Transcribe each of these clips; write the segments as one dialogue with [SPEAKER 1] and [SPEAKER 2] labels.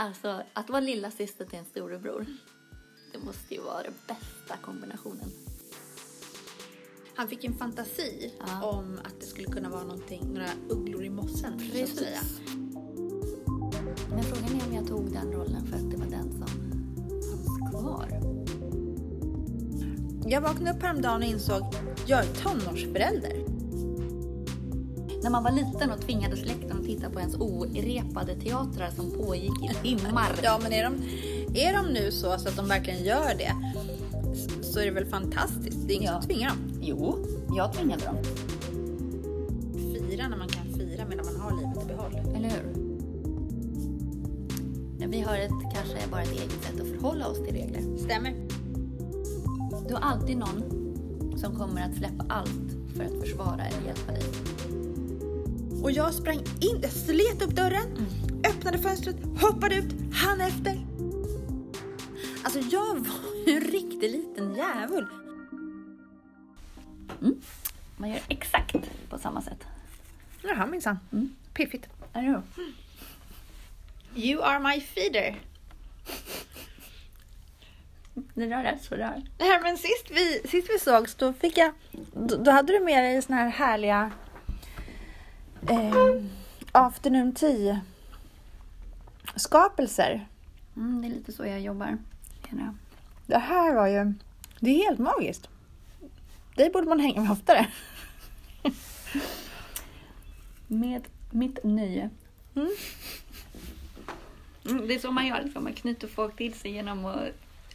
[SPEAKER 1] Alltså, att vara lilla syster till en storebror. Det måste ju vara den bästa kombinationen.
[SPEAKER 2] Han fick en fantasi
[SPEAKER 1] Ja.
[SPEAKER 2] om att det skulle kunna vara någonting, några ugglor i mossen så att säga.
[SPEAKER 1] Men frågan är om jag tog den rollen för att det var den som fanns kvar.
[SPEAKER 2] Jag vaknade upp häromdagen och insåg jag är tonårsförälder.
[SPEAKER 1] När man var liten och tvingades läktaren att titta på ens orepade teatrar som pågick i timmar.
[SPEAKER 2] Ja, men är de, är de nu så, så att de verkligen gör det så är det väl fantastiskt. Det är ingen
[SPEAKER 1] Ja.
[SPEAKER 2] som tvingar dem.
[SPEAKER 1] Jo, jag tvingade dem.
[SPEAKER 2] Fira när man kan fira medan man har livet i behåll.
[SPEAKER 1] Eller hur? Vi har ett, kanske bara ett eget sätt att förhålla oss till regler.
[SPEAKER 2] Stämmer.
[SPEAKER 1] Du har alltid någon som kommer att släppa allt för att försvara eller hjälpa dig.
[SPEAKER 2] Och jag sprang in, jag slet upp dörren, öppnade fönstret, hoppade ut, han efter. Alltså jag var ju en riktig liten djävul.
[SPEAKER 1] Man gör exakt på samma sätt.
[SPEAKER 2] Jaha minsann.
[SPEAKER 1] Mm.
[SPEAKER 2] Piffigt.
[SPEAKER 1] Eller hur?
[SPEAKER 2] You are my feeder.
[SPEAKER 1] Det där är sådär.
[SPEAKER 2] Nej, men sist vi, sist vi sågs då fick jag, då, då hade du med dig såna här härliga eh, afternoon tea skapelser.
[SPEAKER 1] Mm, det är lite så jag jobbar.
[SPEAKER 2] Det här var ju, det är helt magiskt. Det borde man hänga med oftare.
[SPEAKER 1] Med mitt nöje.
[SPEAKER 2] Mm.
[SPEAKER 1] Mm, det är så man gör. Så man knyter folk till sig genom att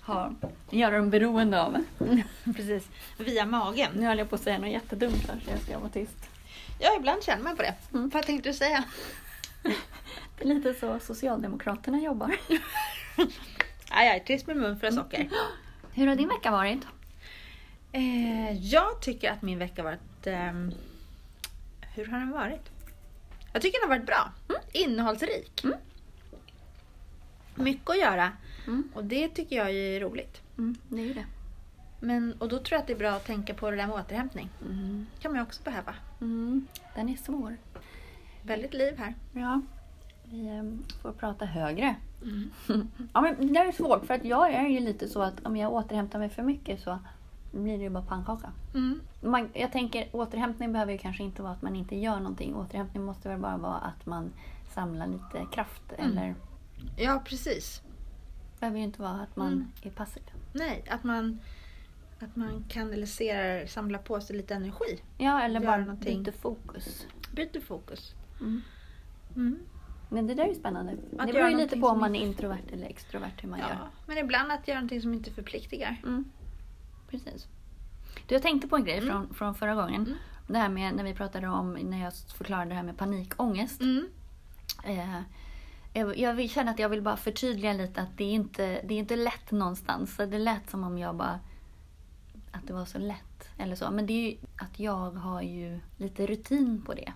[SPEAKER 1] ha, göra dem beroende av.
[SPEAKER 2] Precis, via magen.
[SPEAKER 1] Nu höll jag på att säga något jättedumt här så jag ska vara tyst.
[SPEAKER 2] Ja, ibland känner man på det.
[SPEAKER 1] Mm.
[SPEAKER 2] Vad tänkte du säga?
[SPEAKER 1] Det är lite så Socialdemokraterna jobbar.
[SPEAKER 2] Aj, aj, tyst med mun för socker.
[SPEAKER 1] Hur har din vecka varit?
[SPEAKER 2] Eh, jag tycker att min vecka varit... ehm, hur har den varit? Jag tycker den har varit bra. Innehållsrik.
[SPEAKER 1] Mm.
[SPEAKER 2] Mycket att göra.
[SPEAKER 1] Mm.
[SPEAKER 2] Och det tycker jag är roligt.
[SPEAKER 1] Mm, det är ju det.
[SPEAKER 2] Men, och då tror jag att det är bra att tänka på det där med återhämtning.
[SPEAKER 1] Mm.
[SPEAKER 2] kan man ju också behöva.
[SPEAKER 1] Mm. Den är svår.
[SPEAKER 2] Väldigt liv här.
[SPEAKER 1] Ja. Vi ehm, får prata högre. ja, men det är svårt för att jag är ju lite så att om jag återhämtar mig för mycket så blir det ju bara pannkaka.
[SPEAKER 2] Mm.
[SPEAKER 1] Man, jag tänker återhämtning behöver ju kanske inte vara att man inte gör någonting. Återhämtning måste väl bara vara att man samlar lite kraft.
[SPEAKER 2] Mm.
[SPEAKER 1] Eller
[SPEAKER 2] Ja, precis.
[SPEAKER 1] behöver ju inte vara att man
[SPEAKER 2] Mm.
[SPEAKER 1] är passiv.
[SPEAKER 2] Nej, att man, att man kanaliserar, samlar på sig lite energi.
[SPEAKER 1] Ja, eller
[SPEAKER 2] Gör
[SPEAKER 1] bara
[SPEAKER 2] någonting.
[SPEAKER 1] byter fokus.
[SPEAKER 2] Byter fokus.
[SPEAKER 1] Mm.
[SPEAKER 2] Mm.
[SPEAKER 1] Men det där är ju spännande.
[SPEAKER 2] Att
[SPEAKER 1] det beror ju lite på om man är introvert eller extrovert hur man
[SPEAKER 2] Ja,
[SPEAKER 1] gör.
[SPEAKER 2] men ibland att göra någonting som inte förpliktigar.
[SPEAKER 1] Mm. Precis. Du, jag tänkte på en grej
[SPEAKER 2] Mm.
[SPEAKER 1] från, från förra gången.
[SPEAKER 2] Mm.
[SPEAKER 1] Det här med när vi pratade om, när jag förklarade det här med panikångest.
[SPEAKER 2] Mm.
[SPEAKER 1] Eh, jag, känna att jag vill bara förtydliga lite att det är inte det är inte lätt någonstans. Så det lät som om jag bara... Att det var så lätt. Eller så. Men det är ju att jag har ju lite rutin på det.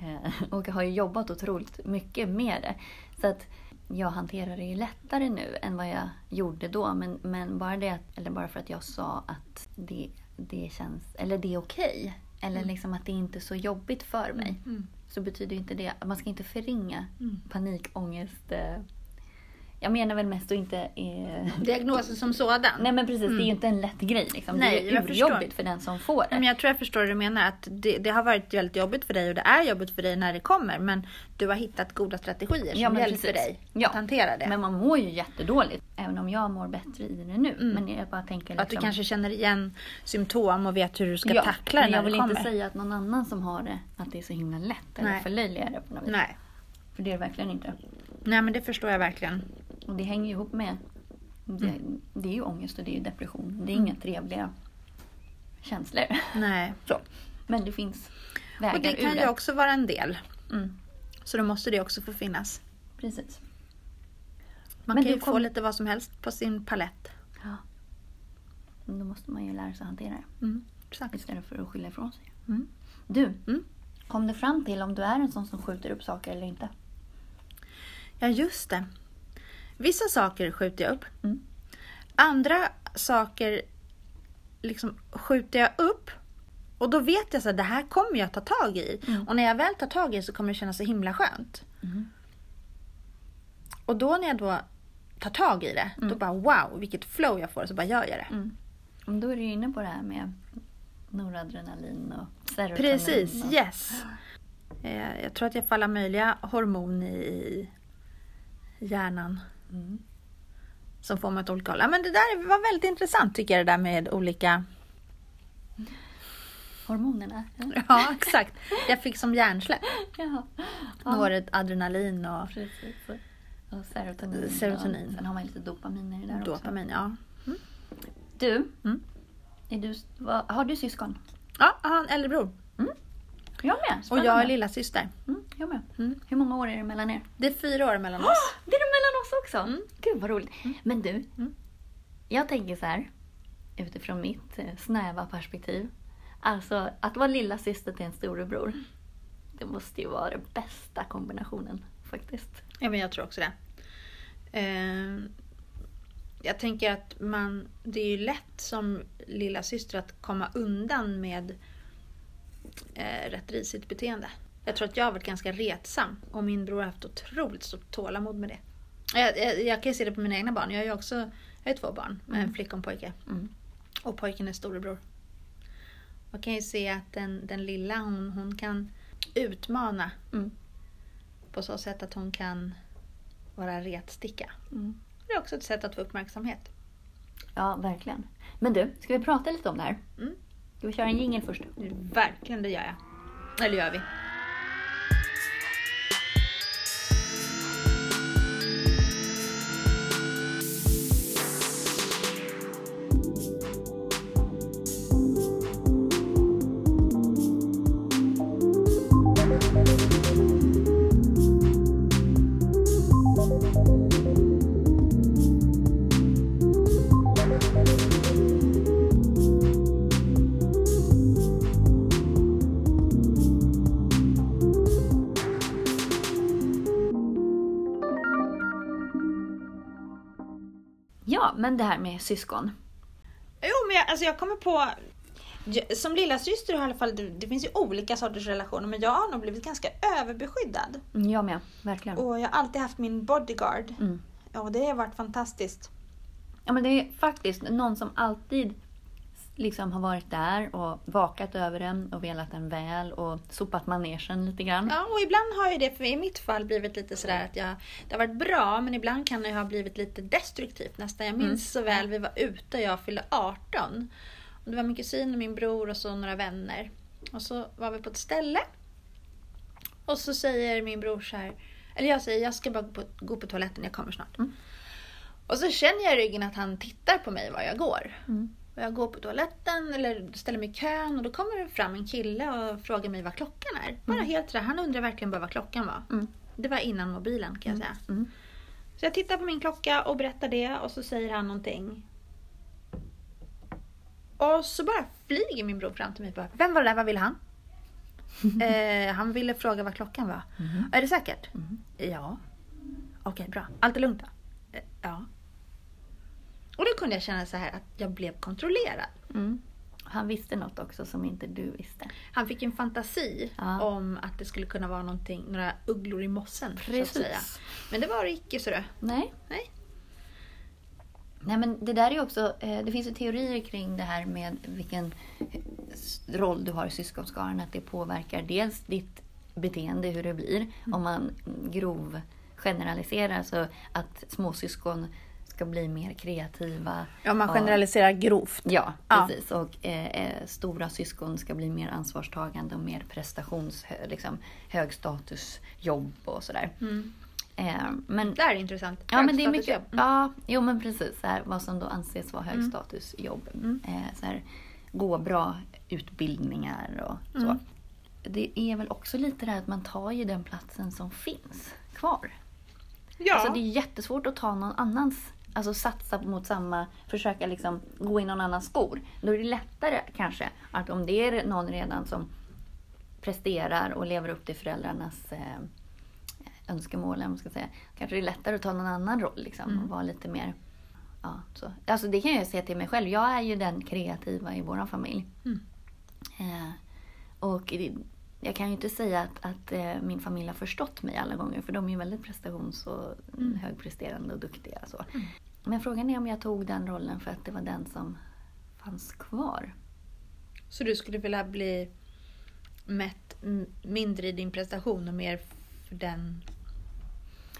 [SPEAKER 1] Eh, och jag har ju jobbat otroligt mycket med det. Så att jag hanterar det ju lättare nu än vad jag gjorde då. Men, men bara det, att- eller bara för att jag sa att det, det känns, eller det är okej. Eller liksom att det inte är så jobbigt för mig
[SPEAKER 2] Mm.
[SPEAKER 1] så betyder inte det, man ska inte förringa
[SPEAKER 2] Mm.
[SPEAKER 1] panikångest. Jag menar väl mest att inte... Eh,
[SPEAKER 2] Diagnosen som sådan.
[SPEAKER 1] nej men precis, det är
[SPEAKER 2] Mm.
[SPEAKER 1] ju inte en lätt grej. Liksom.
[SPEAKER 2] Nej,
[SPEAKER 1] det är
[SPEAKER 2] jag
[SPEAKER 1] urjobbigt för den som får det.
[SPEAKER 2] Men jag tror jag förstår vad du menar. Att det, det har varit väldigt jobbigt för dig och det är jobbigt för dig när det kommer. Men du har hittat goda strategier som
[SPEAKER 1] Ja,
[SPEAKER 2] hjälper
[SPEAKER 1] precis.
[SPEAKER 2] dig
[SPEAKER 1] Ja.
[SPEAKER 2] att hantera det.
[SPEAKER 1] Men man mår ju jättedåligt, även om jag mår bättre i det nu.
[SPEAKER 2] Mm.
[SPEAKER 1] Men jag bara tänker liksom,
[SPEAKER 2] Att du kanske känner igen symptom och vet hur du ska
[SPEAKER 1] ja,
[SPEAKER 2] tackla det när
[SPEAKER 1] jag vill
[SPEAKER 2] det kommer.
[SPEAKER 1] inte säga att någon annan som har det, att det är så himla lätt. Eller
[SPEAKER 2] Nej.
[SPEAKER 1] förlöjliga det på något vis.
[SPEAKER 2] Nej.
[SPEAKER 1] För det är det verkligen inte.
[SPEAKER 2] Nej, men det förstår jag verkligen.
[SPEAKER 1] Och det hänger ihop med... Det,
[SPEAKER 2] Mm.
[SPEAKER 1] det är ju ångest och det är ju depression. Det är inga trevliga känslor.
[SPEAKER 2] Nej.
[SPEAKER 1] Så. Men det finns vägar
[SPEAKER 2] Och det
[SPEAKER 1] ur
[SPEAKER 2] kan
[SPEAKER 1] det.
[SPEAKER 2] ju också vara en del.
[SPEAKER 1] Mm,
[SPEAKER 2] Så då måste det också få finnas.
[SPEAKER 1] precis.
[SPEAKER 2] Man
[SPEAKER 1] Men
[SPEAKER 2] kan ju få
[SPEAKER 1] kom-
[SPEAKER 2] lite vad som helst på sin palett.
[SPEAKER 1] Ja. Men då måste man ju lära sig att hantera det.
[SPEAKER 2] Mm. Exakt.
[SPEAKER 1] Istället för att skylla ifrån sig.
[SPEAKER 2] Mm.
[SPEAKER 1] Du,
[SPEAKER 2] Mm.
[SPEAKER 1] kom du fram till om du är en sån som skjuter upp saker eller inte?
[SPEAKER 2] Ja, just det. Vissa saker skjuter jag upp.
[SPEAKER 1] Mm.
[SPEAKER 2] Andra saker liksom skjuter jag upp. Och då vet jag att det här kommer jag ta tag i.
[SPEAKER 1] Mm.
[SPEAKER 2] Och när jag väl tar tag i det så kommer det kännas så himla skönt.
[SPEAKER 1] Mm.
[SPEAKER 2] Och då när jag då tar tag i det, då bara wow, vilket flow jag får, så bara gör jag det.
[SPEAKER 1] Mm. Då är du inne på det här med noradrenalin och serotonin.
[SPEAKER 2] Precis,
[SPEAKER 1] och...
[SPEAKER 2] yes. Eh, Jag tror att jag får alla möjliga hormon i hjärnan.
[SPEAKER 1] Mm.
[SPEAKER 2] Som får mig åt olika håll. Ja, men det där var väldigt intressant tycker jag det där med olika...
[SPEAKER 1] Hormonerna.
[SPEAKER 2] Ja, exakt. Jag fick som hjärnsläpp. Då var det adrenalin och.
[SPEAKER 1] Och serotonin.
[SPEAKER 2] Serotonin.
[SPEAKER 1] Och sen har man lite dopaminer i det där också.
[SPEAKER 2] dopamin. Ja.
[SPEAKER 1] Du,
[SPEAKER 2] Mm.
[SPEAKER 1] du, vad, har du syskon?
[SPEAKER 2] ja, jag har en äldre bror.
[SPEAKER 1] Jag med.
[SPEAKER 2] Och
[SPEAKER 1] Spännande.
[SPEAKER 2] jag är lilla syster.
[SPEAKER 1] Mm, jag med.
[SPEAKER 2] Mm.
[SPEAKER 1] Hur många år är det mellan er?
[SPEAKER 2] Det är fyra år mellan oss.
[SPEAKER 1] Åh, det oss också!
[SPEAKER 2] Mm.
[SPEAKER 1] Gud vad roligt. Men du,
[SPEAKER 2] Mm.
[SPEAKER 1] jag tänker så här, utifrån mitt eh, snäva perspektiv. Alltså, att vara lilla syster till en storebror. Det måste ju vara den bästa kombinationen faktiskt.
[SPEAKER 2] Ja, men jag tror också det. Eh, jag tänker att man, det är ju lätt som lilla syster att komma undan med eh, rätt risigt beteende. Jag tror att jag har varit ganska retsam och min bror har haft otroligt stort tålamod med det. Jag, jag, jag kan ju se det på mina egna barn. Jag har ju också jag har två barn, en flicka och en pojke.
[SPEAKER 1] Mm.
[SPEAKER 2] Och pojken är storebror. Man kan ju se att den, den lilla hon, hon kan utmana
[SPEAKER 1] Mm.
[SPEAKER 2] på så sätt att hon kan vara retsticka.
[SPEAKER 1] Mm.
[SPEAKER 2] Det är också ett sätt att få uppmärksamhet.
[SPEAKER 1] Ja, verkligen. Men du, ska vi prata lite om det här?
[SPEAKER 2] Mm.
[SPEAKER 1] Ska vi köra en jingle först?
[SPEAKER 2] Verkligen, det gör jag. Eller gör vi.
[SPEAKER 1] Men det här med syskon.
[SPEAKER 2] Jo, men jag, alltså jag kommer på... Som lilla syster i alla fall, det, det finns ju olika sorters relationer, men jag har nog blivit ganska överbeskyddad.
[SPEAKER 1] Mm, Jag med, verkligen.
[SPEAKER 2] Och jag har alltid haft min bodyguard.
[SPEAKER 1] Mm.
[SPEAKER 2] Och det har varit fantastiskt.
[SPEAKER 1] Ja, men det är faktiskt någon som alltid liksom har varit där och vakat över den och velat den väl och sopat manegen lite grann.
[SPEAKER 2] Ja, och ibland har ju det för i mitt fall blivit lite sådär att jag, det har varit bra, men ibland kan det ha blivit lite destruktivt nästan. Jag minns så väl, vi var ute och jag fyllde 18. Och det var min kusin och min bror och så några vänner. Och så var vi på ett ställe. Och så säger min bror så här, eller jag säger jag ska bara gå på, gå på toaletten, jag kommer snart.
[SPEAKER 1] Mm.
[SPEAKER 2] Och så känner jag i ryggen att han tittar på mig var jag går.
[SPEAKER 1] Mm.
[SPEAKER 2] Och jag går på toaletten eller ställer mig i kön och då kommer det fram en kille och frågar mig vad klockan är. Bara helt sådär, han undrar verkligen bara vad klockan var.
[SPEAKER 1] Mm.
[SPEAKER 2] Det var innan mobilen kan jag säga.
[SPEAKER 1] Mm.
[SPEAKER 2] Så jag tittar på min klocka och berättar det och så säger han någonting. Och så bara flyger min bror fram till mig och bara, Vem var det där? Vad ville han? eh, han ville fråga vad klockan var.
[SPEAKER 1] Mhm.
[SPEAKER 2] Är det säkert?
[SPEAKER 1] Mhm.
[SPEAKER 2] Ja. Okej, bra. Allt är lugnt då? Eh, ja. Och då kunde jag känna så här att jag blev kontrollerad.
[SPEAKER 1] Mm. Han visste något också som inte du visste.
[SPEAKER 2] Han fick en fantasi
[SPEAKER 1] Ja.
[SPEAKER 2] om att det skulle kunna vara någonting, några ugglor i mossen. Så att
[SPEAKER 1] Precis.
[SPEAKER 2] säga. Men det var det icke så det.
[SPEAKER 1] Nej.
[SPEAKER 2] Nej.
[SPEAKER 1] Nej men det där är ju också, eh, det finns ju teorier kring det här med vilken eh, roll du har i syskonskaran. Att det påverkar dels ditt beteende, hur det blir. Om man grov generaliserar så att småsyskon ska bli mer kreativa.
[SPEAKER 2] Ja, man
[SPEAKER 1] och-
[SPEAKER 2] generaliserar grovt.
[SPEAKER 1] Ja,
[SPEAKER 2] Ja.
[SPEAKER 1] precis. Och eh, eh, stora syskon ska bli mer ansvarstagande och mer prestations, liksom, högstatusjobb och sådär.
[SPEAKER 2] Mm.
[SPEAKER 1] Eh, men
[SPEAKER 2] Det är intressant.
[SPEAKER 1] Ja, men det är mycket. Ja, jo men precis. Så här, vad som då anses vara högstatusjobb.
[SPEAKER 2] Mm.
[SPEAKER 1] Eh, så här, gå bra utbildningar och så.
[SPEAKER 2] Mm.
[SPEAKER 1] Det är väl också lite det här att man tar ju den platsen som finns kvar.
[SPEAKER 2] Ja.
[SPEAKER 1] Alltså det är jättesvårt att ta någon annans, alltså satsa mot samma, försöka liksom gå i någon annans skor. Då är det lättare kanske att om det är någon redan som presterar och lever upp till föräldrarnas eh, önskemål, man ska säga, kanske det är lättare att ta någon annan roll liksom,
[SPEAKER 2] Mm.
[SPEAKER 1] och vara lite mer Ja, så. Alltså det kan jag se till mig själv. Jag är ju den kreativa i vår familj.
[SPEAKER 2] Mm.
[SPEAKER 1] Eh, och det, jag kan ju inte säga att, att eh, min familj har förstått mig alla gånger för de är ju väldigt prestations och
[SPEAKER 2] Mm.
[SPEAKER 1] högpresterande och duktiga. Så. Men frågan är om jag tog den rollen för att det var den som fanns kvar.
[SPEAKER 2] Så du skulle vilja bli mätt mindre i din prestation och mer för den...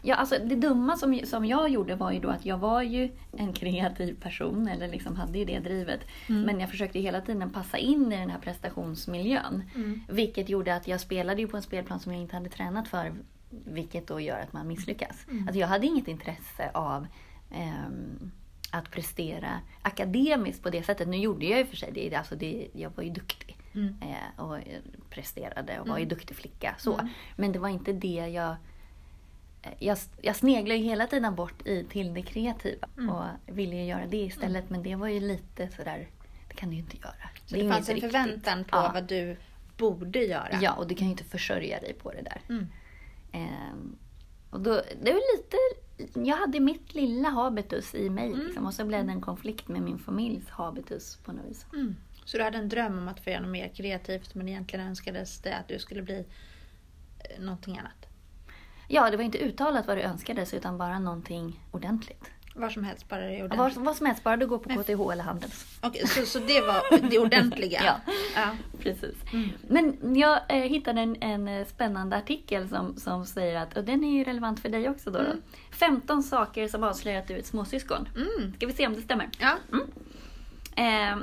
[SPEAKER 1] Ja, alltså det dumma som, som jag gjorde var ju då att jag var ju en kreativ person, eller liksom hade ju det drivet.
[SPEAKER 2] Mm.
[SPEAKER 1] Men jag försökte hela tiden passa in i den här prestationsmiljön.
[SPEAKER 2] Mm.
[SPEAKER 1] Vilket gjorde att jag spelade ju på en spelplan som jag inte hade tränat för. Vilket då gör att man misslyckas.
[SPEAKER 2] Mm.
[SPEAKER 1] Alltså jag hade inget intresse av ehm, att prestera akademiskt på det sättet. Nu gjorde jag ju för sig det. Alltså det jag var ju duktig.
[SPEAKER 2] Mm.
[SPEAKER 1] Eh, och eh, presterade och var ju
[SPEAKER 2] Mm.
[SPEAKER 1] duktig flicka. Så.
[SPEAKER 2] Mm.
[SPEAKER 1] Men det var inte det jag... Jag, jag sneglar ju hela tiden bort i, till det kreativa
[SPEAKER 2] Mm.
[SPEAKER 1] och ville ju göra det istället. Men det var ju lite sådär, det kan du ju inte göra.
[SPEAKER 2] Så det
[SPEAKER 1] ju
[SPEAKER 2] fanns en förväntan på
[SPEAKER 1] Ja.
[SPEAKER 2] vad du borde göra?
[SPEAKER 1] Ja, och du kan ju inte försörja dig på det där.
[SPEAKER 2] Mm.
[SPEAKER 1] Ehm, och då, det var lite, jag hade mitt lilla habitus i mig
[SPEAKER 2] Mm.
[SPEAKER 1] liksom, och så blev det en konflikt med min familjs habitus på något vis.
[SPEAKER 2] Mm. Så du hade en dröm om att få göra något mer kreativt men egentligen önskades det att du skulle bli eh, någonting annat?
[SPEAKER 1] Ja, det var inte uttalat vad det önskades utan bara någonting ordentligt.
[SPEAKER 2] Var som helst, bara det gjorde.
[SPEAKER 1] Vad, vad som helst, bara du går på
[SPEAKER 2] Men-
[SPEAKER 1] KTH eller Handels.
[SPEAKER 2] Okej, så, så det var det ordentliga?
[SPEAKER 1] Ja.
[SPEAKER 2] ja.
[SPEAKER 1] Precis.
[SPEAKER 2] Mm.
[SPEAKER 1] Men jag eh, hittade en, en eh, spännande artikel som, som säger att, och den är ju relevant för dig också då, då.
[SPEAKER 2] Mm.
[SPEAKER 1] 15 saker som avslöjar att du är ett småsyskon.
[SPEAKER 2] Mm.
[SPEAKER 1] Ska vi se om det stämmer?
[SPEAKER 2] Ja.
[SPEAKER 1] Eh,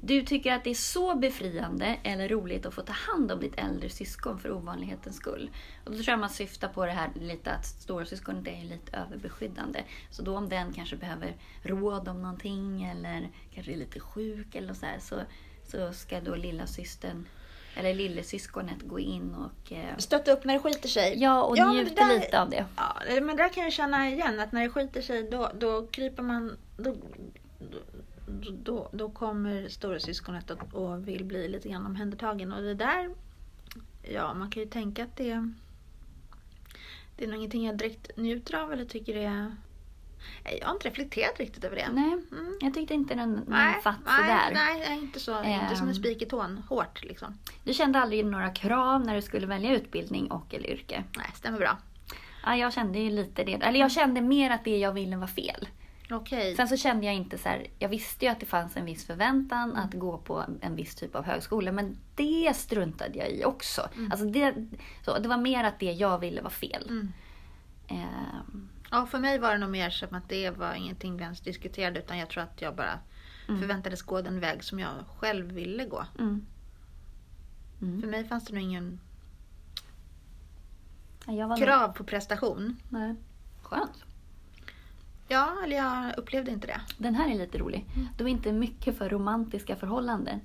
[SPEAKER 1] du tycker att det är så befriande eller roligt att få ta hand om ditt äldre syskon för ovanlighetens skull. Och då tror jag man syftar på det här lite att storasyskonet är lite överbeskyddande. Så då om den kanske behöver råd om någonting eller kanske är lite sjuk eller så här, så, så ska då lilla systern eller lillesyskonet gå in och eh,
[SPEAKER 2] Stötta upp när det skiter sig.
[SPEAKER 1] ja, och
[SPEAKER 2] men
[SPEAKER 1] njuta
[SPEAKER 2] där-
[SPEAKER 1] lite av det.
[SPEAKER 2] Ja, men där kan jag känna igen att när det skiter sig då, då kryper man... Då, då, då, då kommer storasyskonet och, och vill bli lite grann omhändertagen. Och det där... Ja, man kan ju tänka att det... Det är nog ingenting jag direkt njuter av eller tycker det är... Jag har inte reflekterat riktigt över det.
[SPEAKER 1] Nej,
[SPEAKER 2] Mm.
[SPEAKER 1] jag tyckte inte den, den
[SPEAKER 2] Nej,
[SPEAKER 1] fatt
[SPEAKER 2] nej,
[SPEAKER 1] sådär.
[SPEAKER 2] nej, inte så. Inte som en
[SPEAKER 1] Ehm.
[SPEAKER 2] spik i tån. Hårt liksom.
[SPEAKER 1] Du kände aldrig några krav när du skulle välja utbildning och eller yrke?
[SPEAKER 2] Nej, stämmer bra.
[SPEAKER 1] Ja, jag kände ju lite det. Eller jag kände mer att det jag ville var fel.
[SPEAKER 2] Okej.
[SPEAKER 1] Sen så kände jag inte så här, jag visste ju att det fanns en viss förväntan att gå på en viss typ av högskola, men det struntade jag i också.
[SPEAKER 2] Mm.
[SPEAKER 1] Alltså det, så, det var mer att det jag ville var fel.
[SPEAKER 2] Mm.
[SPEAKER 1] Ehm,
[SPEAKER 2] Ja, för mig var det nog mer som att det var ingenting vi ens diskuterade utan jag tror att jag bara
[SPEAKER 1] Mm.
[SPEAKER 2] förväntades gå den väg som jag själv ville gå.
[SPEAKER 1] mm. Mm.
[SPEAKER 2] För mig fanns det nog ingen krav på prestation.
[SPEAKER 1] Nej. Skönt.
[SPEAKER 2] Ja, eller jag upplevde inte det.
[SPEAKER 1] Den här är lite rolig.
[SPEAKER 2] Mm.
[SPEAKER 1] Du är inte mycket för romantiska förhållanden.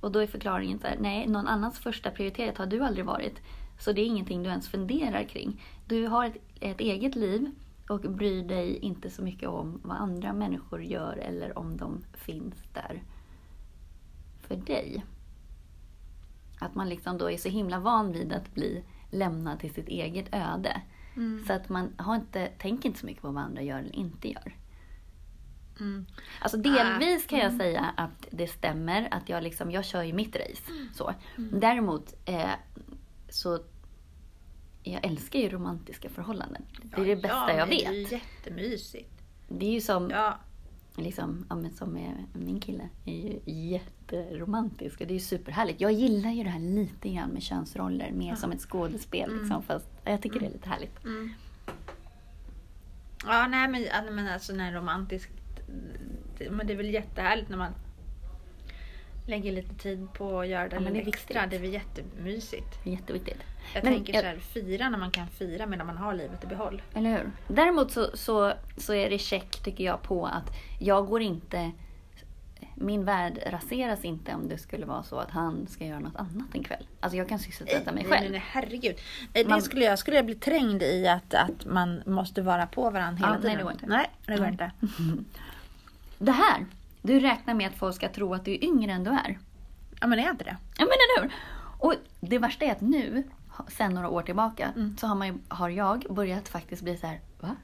[SPEAKER 1] Och då är förklaringen så här, nej, någon annans första prioritet har du aldrig varit. Så det är ingenting du ens funderar kring. Du har ett, ett eget liv och bryr dig inte så mycket om vad andra människor gör eller om de finns där för dig. Att man liksom då är så himla van vid att bli lämnad till sitt eget öde.
[SPEAKER 2] Mm.
[SPEAKER 1] Så att man har inte, tänker inte så mycket på vad andra gör eller inte gör.
[SPEAKER 2] Mm.
[SPEAKER 1] Alltså delvis kan jag
[SPEAKER 2] Mm.
[SPEAKER 1] säga att det stämmer att jag liksom, jag kör ju mitt race. Så.
[SPEAKER 2] Mm.
[SPEAKER 1] Däremot eh, så jag älskar ju romantiska förhållanden. Det är det bästa
[SPEAKER 2] ja,
[SPEAKER 1] jag
[SPEAKER 2] men Det är ju
[SPEAKER 1] vet.
[SPEAKER 2] jättemysigt.
[SPEAKER 1] Det är ju som,
[SPEAKER 2] Ja.
[SPEAKER 1] Liksom, ja, men som med min kille, är ju jätteromantisk och det är ju superhärligt. Jag gillar ju det här lite grann med könsroller, mer
[SPEAKER 2] Ja.
[SPEAKER 1] som ett skådespel.
[SPEAKER 2] Mm.
[SPEAKER 1] Liksom, fast jag tycker det är lite härligt.
[SPEAKER 2] Mm. Ja, nej men, ja, men alltså när romantiskt. Men det är väl jättehärligt när man lägger lite tid på att göra det,
[SPEAKER 1] Ja,
[SPEAKER 2] lite
[SPEAKER 1] det är
[SPEAKER 2] extra. Det är jättemysigt.
[SPEAKER 1] Jätteviktigt.
[SPEAKER 2] Jag
[SPEAKER 1] Men
[SPEAKER 2] tänker
[SPEAKER 1] jag-
[SPEAKER 2] så här, fira när man kan fira medan man har livet i behåll.
[SPEAKER 1] Eller hur? Däremot så, så, så är det check, tycker jag, på att jag går inte... Min värld raseras inte om det skulle vara så att han ska göra något annat en kväll. Alltså jag kan sysselsätta mig
[SPEAKER 2] nej,
[SPEAKER 1] själv.
[SPEAKER 2] nej, herregud. Nej, det
[SPEAKER 1] Man-
[SPEAKER 2] skulle jag, skulle jag bli trängd i att, att man måste vara på varandra hela
[SPEAKER 1] Ja, nej,
[SPEAKER 2] tiden.
[SPEAKER 1] det går inte.
[SPEAKER 2] Nej, det går
[SPEAKER 1] Nej.
[SPEAKER 2] inte.
[SPEAKER 1] Det här! Du räknar med att folk ska tro att du är yngre än du är.
[SPEAKER 2] Ja, men är inte det?
[SPEAKER 1] Ja men eller hur? Och det värsta är att nu, sen några år tillbaka,
[SPEAKER 2] Mm.
[SPEAKER 1] så har, man, har jag börjat faktiskt bli så här, va?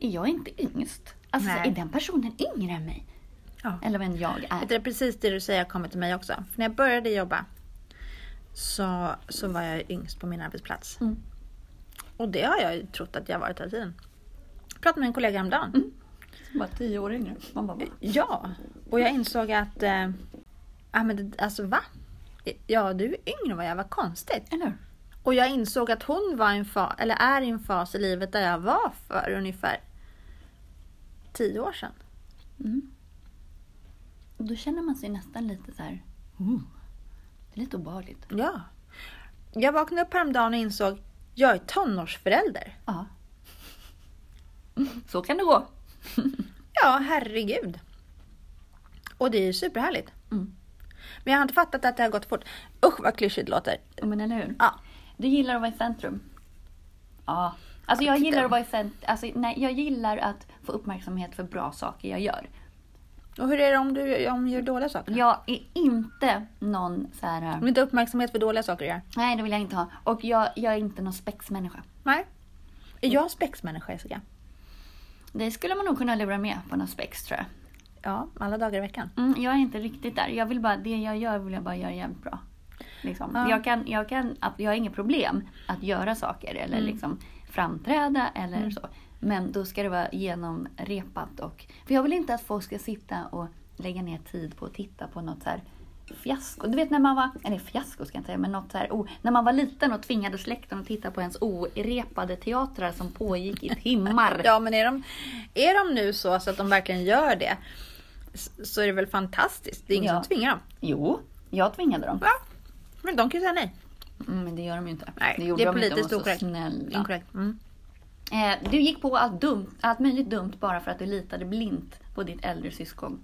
[SPEAKER 1] Är jag inte yngst? Alltså
[SPEAKER 2] Nej.
[SPEAKER 1] är den personen yngre än mig?
[SPEAKER 2] Ja.
[SPEAKER 1] Eller vem jag är?
[SPEAKER 2] Det är precis det du säger har kommit till mig också. För när jag började jobba så, så var jag yngst på min arbetsplats.
[SPEAKER 1] Mm.
[SPEAKER 2] Och det har jag ju trott att jag varit hela tiden. Jag pratade med en kollega häromdagen.
[SPEAKER 1] Mm. Bara tio år yngre. Man bara, va?
[SPEAKER 2] Ja, och jag insåg att... Eh, ja, men det, alltså va? Ja, du är yngre än vad jag var. Konstigt.
[SPEAKER 1] Eller hur?
[SPEAKER 2] Och jag insåg att hon var i en fas, eller är i en fas i livet där jag var för ungefär tio år sedan.
[SPEAKER 1] Mm. Och då känner man sig nästan lite så här... Oh, det är lite obehagligt.
[SPEAKER 2] Ja. Jag vaknade upp häromdagen och insåg jag är tonårsförälder.
[SPEAKER 1] Ja. Så kan det gå.
[SPEAKER 2] Ja, herregud. Och det är ju superhärligt.
[SPEAKER 1] Mm.
[SPEAKER 2] Men jag har inte fattat att det har gått fort. Usch vad klyschigt det låter.
[SPEAKER 1] Men eller hur?
[SPEAKER 2] Ja.
[SPEAKER 1] Du gillar att vara i centrum? Ja. Alltså jag gillar att vara i centrum. Alltså, nej, jag gillar att få uppmärksamhet för bra saker jag gör.
[SPEAKER 2] Och hur är det om du, om du gör dåliga saker?
[SPEAKER 1] Jag är inte någon så här...
[SPEAKER 2] Du inte uppmärksamhet för dåliga saker att göra?
[SPEAKER 1] Nej, det vill jag inte ha. Och jag, jag är inte någon spexmänniska.
[SPEAKER 2] Nej. Är jag spexmänniska Jessica?
[SPEAKER 1] Det skulle man nog kunna lura med på någon spex tror jag.
[SPEAKER 2] Ja, alla dagar i veckan.
[SPEAKER 1] Mm, jag är inte riktigt där. Jag vill bara, det jag gör vill jag bara göra jävligt bra. Liksom.
[SPEAKER 2] Ja.
[SPEAKER 1] Jag, kan, jag, kan, jag har inga problem att göra saker eller
[SPEAKER 2] Mm.
[SPEAKER 1] liksom framträda eller så. Men då ska det vara genomrepat. Och, för jag vill inte att folk ska sitta och lägga ner tid på att titta på något så här fiasko. Du vet när man var, eller fiasko ska jag inte säga, men något så här, oh, när man var liten och tvingade släkten att titta på ens orepade teatrar som pågick i timmar.
[SPEAKER 2] Ja, men är de, är de nu så, så att de verkligen gör det så är det väl fantastiskt. Det är ingen
[SPEAKER 1] Ja.
[SPEAKER 2] som tvingar dem.
[SPEAKER 1] Jo, jag tvingade dem.
[SPEAKER 2] Ja, men de kan ju säga nej.
[SPEAKER 1] Mm, men det gör de ju inte.
[SPEAKER 2] Nej,
[SPEAKER 1] det gjorde
[SPEAKER 2] det är
[SPEAKER 1] de inte, de
[SPEAKER 2] politiskt
[SPEAKER 1] så
[SPEAKER 2] okorrekt. Inkorrekt. Mm.
[SPEAKER 1] Eh, du gick på allt, dumt, allt möjligt dumt bara för att du litade blint på ditt äldre syskon.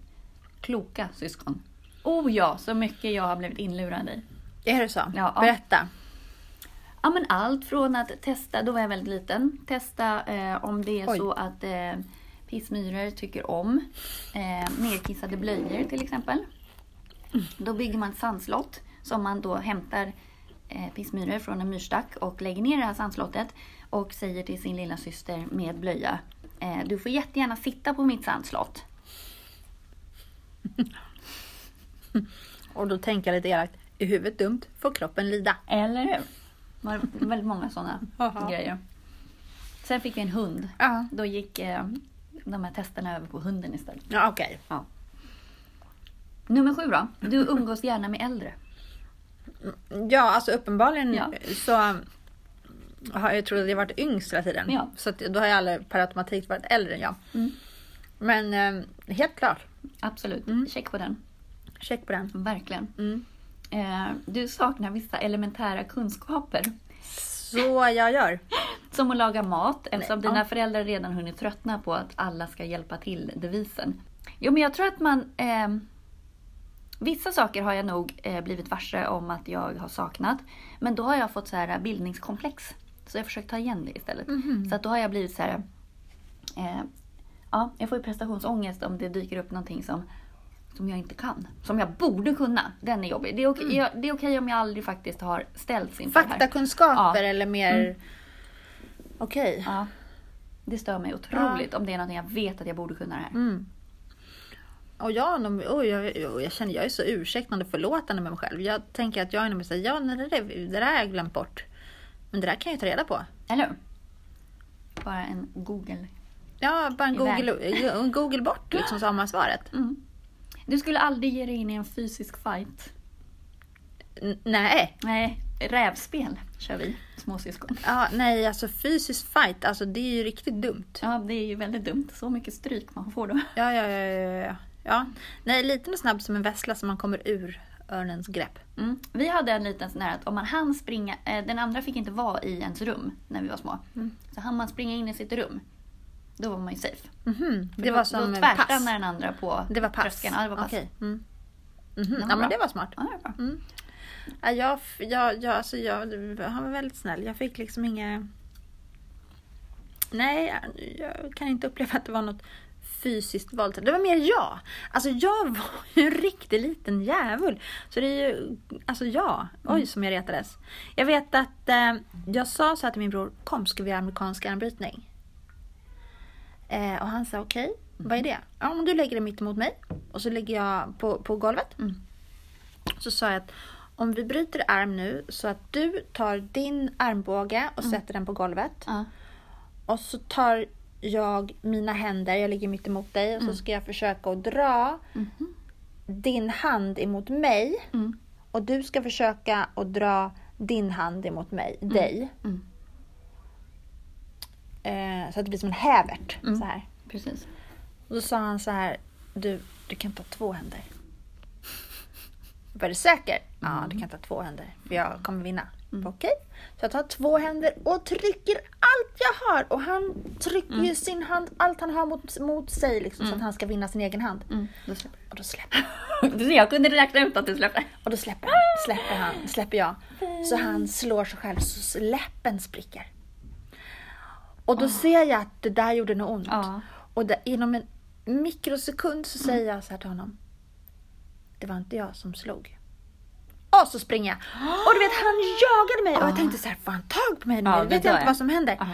[SPEAKER 1] Kloka syskon. Oh ja, så mycket jag har blivit inlurad i.
[SPEAKER 2] Är det så?
[SPEAKER 1] Ja.
[SPEAKER 2] Berätta.
[SPEAKER 1] Ja, men allt från att testa, då var jag väldigt liten, testa eh, om det är
[SPEAKER 2] Oj.
[SPEAKER 1] så att eh, pissmyror tycker om eh, nerkissade blöjor till exempel. Då bygger man ett sandslott som man då hämtar eh, pissmyror från en myrstack och lägger ner i det här sandslottet och säger till sin lilla syster med blöja eh, Du får jättegärna sitta på mitt sandslott.
[SPEAKER 2] Och då tänker jag lite elakt. Är huvudet dumt får kroppen lida.
[SPEAKER 1] Eller hur? Det var väldigt många sådana grejer. Sen fick vi en hund.
[SPEAKER 2] Ja,
[SPEAKER 1] Då gick eh, de här testerna över på hunden istället.
[SPEAKER 2] ja okej.
[SPEAKER 1] Ja. Nummer sju då. Du umgås gärna med äldre.
[SPEAKER 2] Ja, alltså uppenbarligen
[SPEAKER 1] Ja.
[SPEAKER 2] så har jag trott att jag varit yngst hela tiden.
[SPEAKER 1] Ja.
[SPEAKER 2] Så då har jag aldrig per automatik varit äldre än jag.
[SPEAKER 1] Mm.
[SPEAKER 2] Men eh, helt klart.
[SPEAKER 1] Absolut.
[SPEAKER 2] Mm.
[SPEAKER 1] Check på den.
[SPEAKER 2] Check på den.
[SPEAKER 1] Verkligen.
[SPEAKER 2] Mm.
[SPEAKER 1] Eh, du saknar vissa elementära kunskaper.
[SPEAKER 2] Så jag gör.
[SPEAKER 1] Som att laga mat, eftersom
[SPEAKER 2] Nej,
[SPEAKER 1] dina
[SPEAKER 2] ja.
[SPEAKER 1] föräldrar redan hunnit tröttna på att alla ska hjälpa till devisen. Jo, men jag tror att man... Eh, vissa saker har jag nog eh, blivit varse om att jag har saknat. Men då har jag fått så här bildningskomplex. Så jag har försökt ta igen det istället.
[SPEAKER 2] Mhm.
[SPEAKER 1] Så att då har jag blivit så här... Eh, ja, jag får ju prestationsångest om det dyker upp någonting som, som jag inte kan. Som jag borde kunna. Den är jobbig. Det är okej, jag, det är okej om jag aldrig faktiskt har ställts inför det här.
[SPEAKER 2] Faktakunskaper
[SPEAKER 1] Ja.
[SPEAKER 2] eller mer... Okej.
[SPEAKER 1] Ja. Det stör mig otroligt om det är någonting jag vet att jag borde kunna det här.
[SPEAKER 2] Mm. Och jag, oh, jag, jag, jag känner jag är så ursäktande och förlåtande med mig själv. Jag tänker att jag är nog säger ja, nej, det, där, det där har jag glömt bort. Men det där kan jag ta reda på.
[SPEAKER 1] Eller hur? Bara en Google.
[SPEAKER 2] Ja, bara en. Google, Google bort liksom så har man svaret.
[SPEAKER 1] Mm. Du skulle aldrig ge dig in i en fysisk fight.
[SPEAKER 2] N- nej.
[SPEAKER 1] Nej, rävspel kör vi, småsyskon.
[SPEAKER 2] Ja, nej, alltså fysisk fight, alltså det är ju riktigt dumt.
[SPEAKER 1] Ja, det är ju väldigt dumt. Så mycket stryk man får då.
[SPEAKER 2] Ja, ja, ja, ja, ja. ja. Nej, liten och snabb som en vessla som man kommer ur örnens grepp.
[SPEAKER 1] Mm. Vi hade en liten sån här att om man hann springa, eh, den andra fick inte vara i ens rum när vi var små.
[SPEAKER 2] Mm.
[SPEAKER 1] Så hann man springa in i sitt rum, då var man ju safe.
[SPEAKER 2] Mhm,
[SPEAKER 1] För
[SPEAKER 2] Det
[SPEAKER 1] då,
[SPEAKER 2] var som
[SPEAKER 1] då tvärstannade den andra på
[SPEAKER 2] Det var pass.
[SPEAKER 1] tröskeln. Ja, det var pass.
[SPEAKER 2] Okej. Mm.
[SPEAKER 1] var
[SPEAKER 2] Mhm. Ja,
[SPEAKER 1] bra.
[SPEAKER 2] men det var smart.
[SPEAKER 1] Ja, det var bra.
[SPEAKER 2] Mm. Ja, jag, jag, jag, alltså jag, han var väldigt snäll. Jag fick liksom inga... Nej, jag kan inte uppleva att det var något fysiskt våld. Det var mer jag. Alltså jag var ju en riktig liten djävul. Så det är ju, alltså jag, oj som jag retades. Jag vet att eh, jag sa så här till min bror, kom ska vi göra amerikansk armbrytning? Eh, och han sa okej, vad är det? Ja, om du lägger dig mitt emot mig och så lägger jag på, på golvet.
[SPEAKER 1] Mm.
[SPEAKER 2] Så sa jag att om vi bryter arm nu så att du tar din armbåge och sätter den på golvet.
[SPEAKER 1] Ja.
[SPEAKER 2] Och så tar jag mina händer, jag ligger mitt emot dig och så ska jag försöka att dra din hand emot mig.
[SPEAKER 1] Mm.
[SPEAKER 2] Och du ska försöka att dra din hand emot mig, dig.
[SPEAKER 1] Mm.
[SPEAKER 2] Eh, så att det blir som en hävert.
[SPEAKER 1] Mm.
[SPEAKER 2] Så här.
[SPEAKER 1] Precis.
[SPEAKER 2] Och då sa han så här, du, du kan ta två händer. Var du säker? Ja, du kan ta två händer. För jag kommer vinna. Okej. Så jag tar två händer och trycker allt jag har. Och han trycker ju sin hand, allt han har mot, mot sig liksom, så att han ska vinna sin egen hand.
[SPEAKER 1] Mm. Då släpper
[SPEAKER 2] Och då släpper
[SPEAKER 1] du. Jag kunde räkna ut att du släppte.
[SPEAKER 2] Och då släpper han, släpper han, släpper jag. Så han slår sig själv så läppen spricker. Och då ser jag att det där gjorde något ont.
[SPEAKER 1] Ja.
[SPEAKER 2] Och där, inom en mikrosekund så säger jag så här till honom. Det var inte jag som slog. Och så springer jag. Och du vet han jagade mig och jag tänkte så här, får han tag på mig nu?
[SPEAKER 1] Ja,
[SPEAKER 2] vet jag inte vad som händer.
[SPEAKER 1] Ja.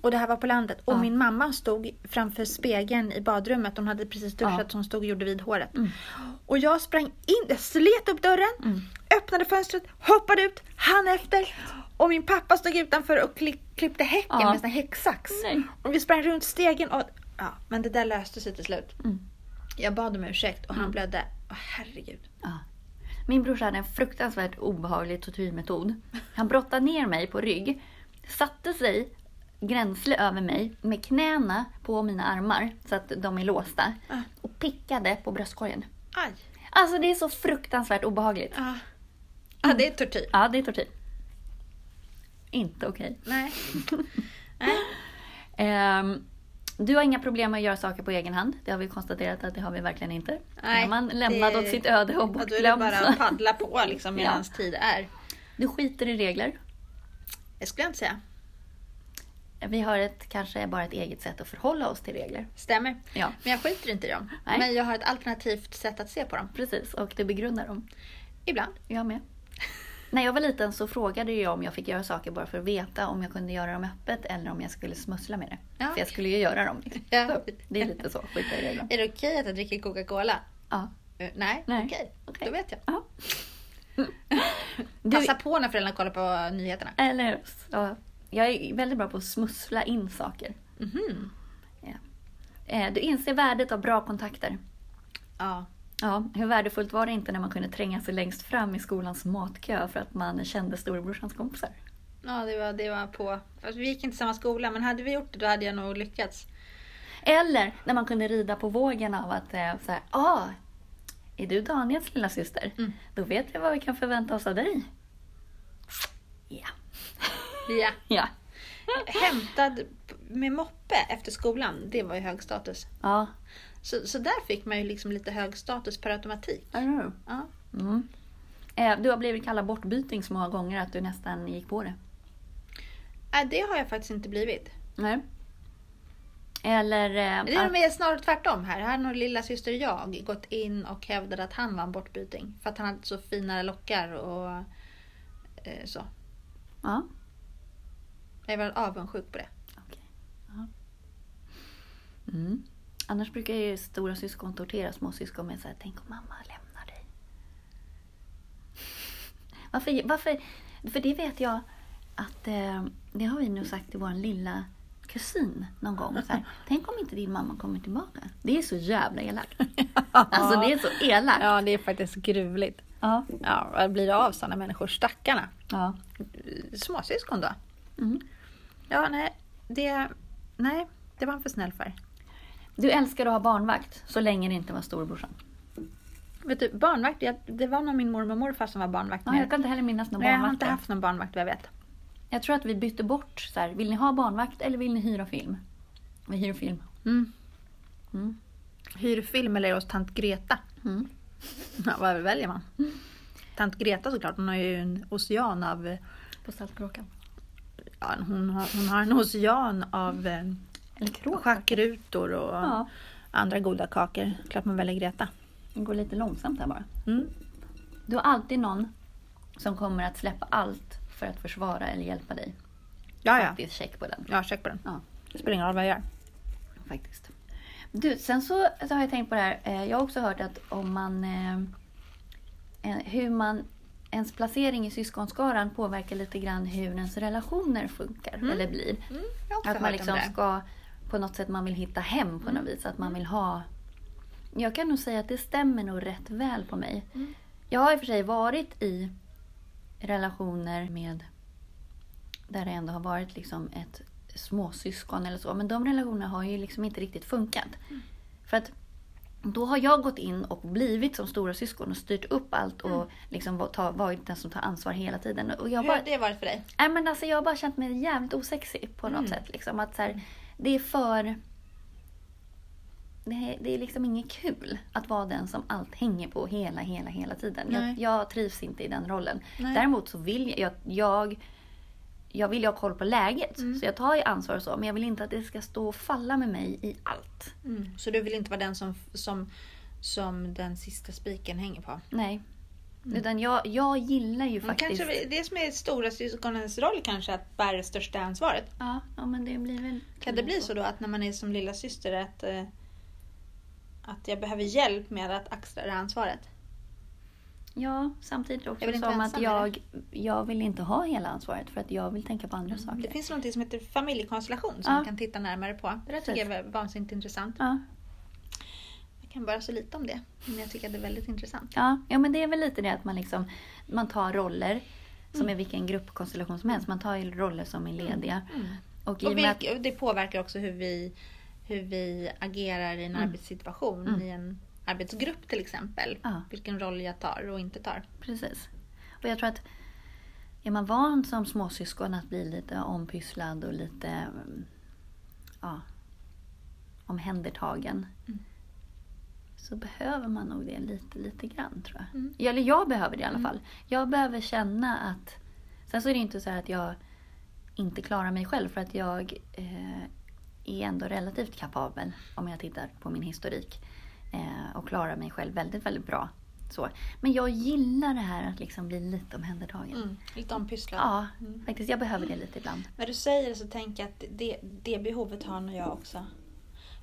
[SPEAKER 2] Och det här var på landet. Och min mamma stod framför spegeln i badrummet. Hon hade precis duschat
[SPEAKER 1] Ja.
[SPEAKER 2] så hon stod och gjorde vid håret.
[SPEAKER 1] Mm.
[SPEAKER 2] Och jag sprang in, jag slet upp dörren, öppnade fönstret, hoppade ut, han efter. Och min pappa stod utanför och klipp, klippte häcken
[SPEAKER 1] Ja.
[SPEAKER 2] med en häcksax.
[SPEAKER 1] Nej.
[SPEAKER 2] Och vi sprang runt stegen och ja, men det där löste sig till slut.
[SPEAKER 1] Mm.
[SPEAKER 2] Jag bad om ursäkt och han blödde. Åh herregud.
[SPEAKER 1] Ja. Min brorsa hade en fruktansvärt obehaglig tortyrmetod. Han brottade ner mig på rygg, satte sig gränsle över mig med knäna på mina armar så att de är låsta
[SPEAKER 2] Ah.
[SPEAKER 1] och pickade på bröstkorgen.
[SPEAKER 2] Aj.
[SPEAKER 1] Alltså det är så fruktansvärt obehagligt.
[SPEAKER 2] Ja. Ja, det är tortyr.
[SPEAKER 1] Ja, det är tortyr. Inte okej.
[SPEAKER 2] Nej. Nej.
[SPEAKER 1] Ehm, du har inga problem med att göra saker på egen hand. Det har vi konstaterat att det har vi verkligen inte.
[SPEAKER 2] Nej,
[SPEAKER 1] När man lämnad
[SPEAKER 2] det-
[SPEAKER 1] åt sitt öde och
[SPEAKER 2] Ja, då är det
[SPEAKER 1] bortglömd.
[SPEAKER 2] bara att paddla på liksom
[SPEAKER 1] Ja.
[SPEAKER 2] medan tid är.
[SPEAKER 1] Du skiter i regler.
[SPEAKER 2] Det skulle jag inte säga.
[SPEAKER 1] Vi har ett, kanske bara ett eget sätt att förhålla oss till regler.
[SPEAKER 2] Stämmer.
[SPEAKER 1] Ja,
[SPEAKER 2] Men jag skiter inte i dem.
[SPEAKER 1] Nej.
[SPEAKER 2] Men jag har ett alternativt sätt att se på dem.
[SPEAKER 1] precis. Och du begrundar dem.
[SPEAKER 2] Ibland.
[SPEAKER 1] Jag med. När jag var liten så frågade jag om jag fick göra saker bara för att veta om jag kunde göra dem öppet eller om jag skulle smussla med det.
[SPEAKER 2] Ja.
[SPEAKER 1] För jag skulle ju göra dem.
[SPEAKER 2] Ja.
[SPEAKER 1] Det är lite så, skita i reglerna.
[SPEAKER 2] Är det okej att jag dricker Coca-Cola?
[SPEAKER 1] Ja.
[SPEAKER 2] Eh, nej,
[SPEAKER 1] Nej.
[SPEAKER 2] okej.
[SPEAKER 1] Okej.
[SPEAKER 2] Då vet jag.
[SPEAKER 1] Ja. Du,
[SPEAKER 2] Passa på när föräldrarna kollar på nyheterna.
[SPEAKER 1] eller hur? Ja. Jag är väldigt bra på att smussla in saker.
[SPEAKER 2] Mhm.
[SPEAKER 1] Ja. Eh, Du inser värdet av bra kontakter.
[SPEAKER 2] Ja.
[SPEAKER 1] Ja, hur värdefullt var det inte när man kunde tränga sig längst fram i skolans matkö för att man kände storebrorsans kompisar?
[SPEAKER 2] Ja, det var, det var på... Alltså, vi gick inte samma skola, men hade vi gjort det då hade jag nog lyckats.
[SPEAKER 1] Eller när man kunde rida på vågen av att eh, så här, ah, är du Daniels lilla syster?
[SPEAKER 2] Mm.
[SPEAKER 1] Då vet vi vad vi kan förvänta oss av dig. Ja.
[SPEAKER 2] Ja.
[SPEAKER 1] Ja.
[SPEAKER 2] Hämtad med moppe efter skolan, det var ju hög status.
[SPEAKER 1] Ja.
[SPEAKER 2] Så, så där fick man ju liksom lite hög status per automatik. Ja.
[SPEAKER 1] Mm. Eh, Du har blivit kallad bortbyting så många gånger att du nästan gick på det.
[SPEAKER 2] Nej, det har jag faktiskt inte blivit.
[SPEAKER 1] Nej. Eller... eh,
[SPEAKER 2] Det är mer snarare tvärtom här. Här har nog lilla syster jag gått in och hävdat att han var en bortbyting. För att han hade så fina lockar och eh, så.
[SPEAKER 1] Ja.
[SPEAKER 2] Jag var avundsjuk på det.
[SPEAKER 1] Okej. Ja. Mm. Annars brukar ju stora syskon tortera småsyskon med så här, tänk om mamma lämnar dig. Varför, varför? För det vet jag att eh, det har vi nog sagt till vår lilla kusin någon gång. Så här, tänk om inte din mamma kommer tillbaka. Det är så jävla elakt. Alltså det är så elakt.
[SPEAKER 2] Ja, det är faktiskt gruvligt.
[SPEAKER 1] Ja.
[SPEAKER 2] Ja, vad blir det av sådana människor? Stackarna.
[SPEAKER 1] ja.
[SPEAKER 2] Småsyskon då?
[SPEAKER 1] Mm.
[SPEAKER 2] Ja, nej. Det, nej, det var han för snäll för.
[SPEAKER 1] Du älskar att ha barnvakt så länge det inte var storebrorsan.
[SPEAKER 2] Vet du, barnvakt, jag, det var nog min mormor och morfar som var barnvakt.
[SPEAKER 1] Ja, jag kan inte heller minnas någon
[SPEAKER 2] Nej, jag har
[SPEAKER 1] barnvakt.
[SPEAKER 2] inte haft någon barnvakt vad jag vet.
[SPEAKER 1] Jag tror att vi bytte bort så här, vill ni ha barnvakt eller vill ni hyra film? Vi hyr film.
[SPEAKER 2] Mm.
[SPEAKER 1] Mm.
[SPEAKER 2] Hyr film eller hos tant Greta.
[SPEAKER 1] Mm.
[SPEAKER 2] Ja, vad väljer man? Tant Greta såklart, hon har ju en ocean av...
[SPEAKER 1] På Saltkråkan.
[SPEAKER 2] Ja, hon, har, hon har en ocean av eh. Schackrutor och
[SPEAKER 1] Ja,
[SPEAKER 2] andra goda kakor. Klart man väljer Greta.
[SPEAKER 1] det går lite långsamt här bara.
[SPEAKER 2] Mm.
[SPEAKER 1] Du har alltid någon som kommer att släppa allt för att försvara eller hjälpa dig.
[SPEAKER 2] Ja, ja.
[SPEAKER 1] Faktiskt check på den.
[SPEAKER 2] Ja, check på den.
[SPEAKER 1] Ja.
[SPEAKER 2] Det spelar ingen roll vad jag gör.
[SPEAKER 1] Faktiskt. Du, sen så, så har jag tänkt på det här. eh, Jag har också hört att om man... eh, Hur man ens placering i syskonskaran påverkar lite grann hur ens relationer funkar eller blir.
[SPEAKER 2] Mm,
[SPEAKER 1] Att man liksom ska på något sätt man vill hitta hem på något vis. Att
[SPEAKER 2] Mm.
[SPEAKER 1] man vill ha... Jag kan nog säga att det stämmer nog rätt väl på mig.
[SPEAKER 2] Mm.
[SPEAKER 1] Jag har i och för sig varit i relationer med där det ändå har varit liksom ett småsyskon eller så. Men de relationerna har ju liksom inte riktigt funkat.
[SPEAKER 2] Mm.
[SPEAKER 1] För att då har jag gått in och blivit som stora syskon och styrt upp allt och
[SPEAKER 2] Mm.
[SPEAKER 1] liksom ta, varit den som tar ansvar hela tiden. Och jag
[SPEAKER 2] Hur
[SPEAKER 1] bara,
[SPEAKER 2] har det varit för dig?
[SPEAKER 1] Nej, men alltså, jag har bara känt mig jävligt osexig på något
[SPEAKER 2] Mm.
[SPEAKER 1] sätt. Liksom, att, så här, det är för... Det är, det är liksom inget kul att vara den som allt hänger på hela, hela, hela tiden. Jag, jag trivs inte i den rollen.
[SPEAKER 2] Nej.
[SPEAKER 1] Däremot så vill jag... Jag, jag, jag vill ju ha koll på läget.
[SPEAKER 2] Mm.
[SPEAKER 1] Så jag tar ju ansvar och så. Men jag vill inte att det ska stå och falla med mig i allt.
[SPEAKER 2] Mm. Så du vill inte vara den som, som, som den sista spiken hänger på?
[SPEAKER 1] Nej. Utan jag, jag gillar ju
[SPEAKER 2] Mm,
[SPEAKER 1] faktiskt...
[SPEAKER 2] Kanske det som är stora syskonens roll kanske, att bära det största ansvaret.
[SPEAKER 1] Ja, ja, men det blir väl...
[SPEAKER 2] Kan det bli så då att när man är som lilla syster att, eh, att jag behöver hjälp med att axla det ansvaret?
[SPEAKER 1] Ja, samtidigt
[SPEAKER 2] Jag
[SPEAKER 1] också
[SPEAKER 2] inte
[SPEAKER 1] som att jag, jag vill inte ha hela ansvaret för att jag vill tänka på andra saker.
[SPEAKER 2] Mm. Det finns något som heter familjekonstellation som
[SPEAKER 1] Ja.
[SPEAKER 2] man kan titta närmare på. Det där tycker jag är vansinnigt intressant.
[SPEAKER 1] Ja,
[SPEAKER 2] Jag kan bara så lite om det, men jag tycker att det är väldigt intressant.
[SPEAKER 1] ja, ja, men det är väl lite det att man liksom man tar roller som
[SPEAKER 2] Mm.
[SPEAKER 1] är vilken gruppkonstellation som helst. Man tar ju roller som är lediga. Och, i
[SPEAKER 2] Och
[SPEAKER 1] och med att,
[SPEAKER 2] det påverkar också hur vi, hur vi agerar i en
[SPEAKER 1] Mm.
[SPEAKER 2] arbetssituation,
[SPEAKER 1] Mm.
[SPEAKER 2] i en arbetsgrupp till exempel.
[SPEAKER 1] Ja.
[SPEAKER 2] Vilken roll jag tar och inte tar.
[SPEAKER 1] precis. Och jag tror att är man van som småsyskon att bli lite ompysslad och lite mm, ja, omhändertagen.
[SPEAKER 2] Mm.
[SPEAKER 1] Så behöver man nog det lite, lite grann tror jag.
[SPEAKER 2] Mm.
[SPEAKER 1] Eller jag behöver det i alla
[SPEAKER 2] Mm.
[SPEAKER 1] fall. Jag behöver känna att... Sen så är det inte så här att jag inte klarar mig själv för att jag eh, är ändå relativt kapabel om jag tittar på min historik. Eh, och klarar mig själv väldigt, väldigt bra. Så. Men jag gillar det här att liksom bli lite omhändertagen.
[SPEAKER 2] Mm. Lite ompysslad.
[SPEAKER 1] Ja,
[SPEAKER 2] Mm.
[SPEAKER 1] faktiskt. Jag behöver det lite ibland.
[SPEAKER 2] När du säger det så tänker jag att det, det behovet har nog jag också.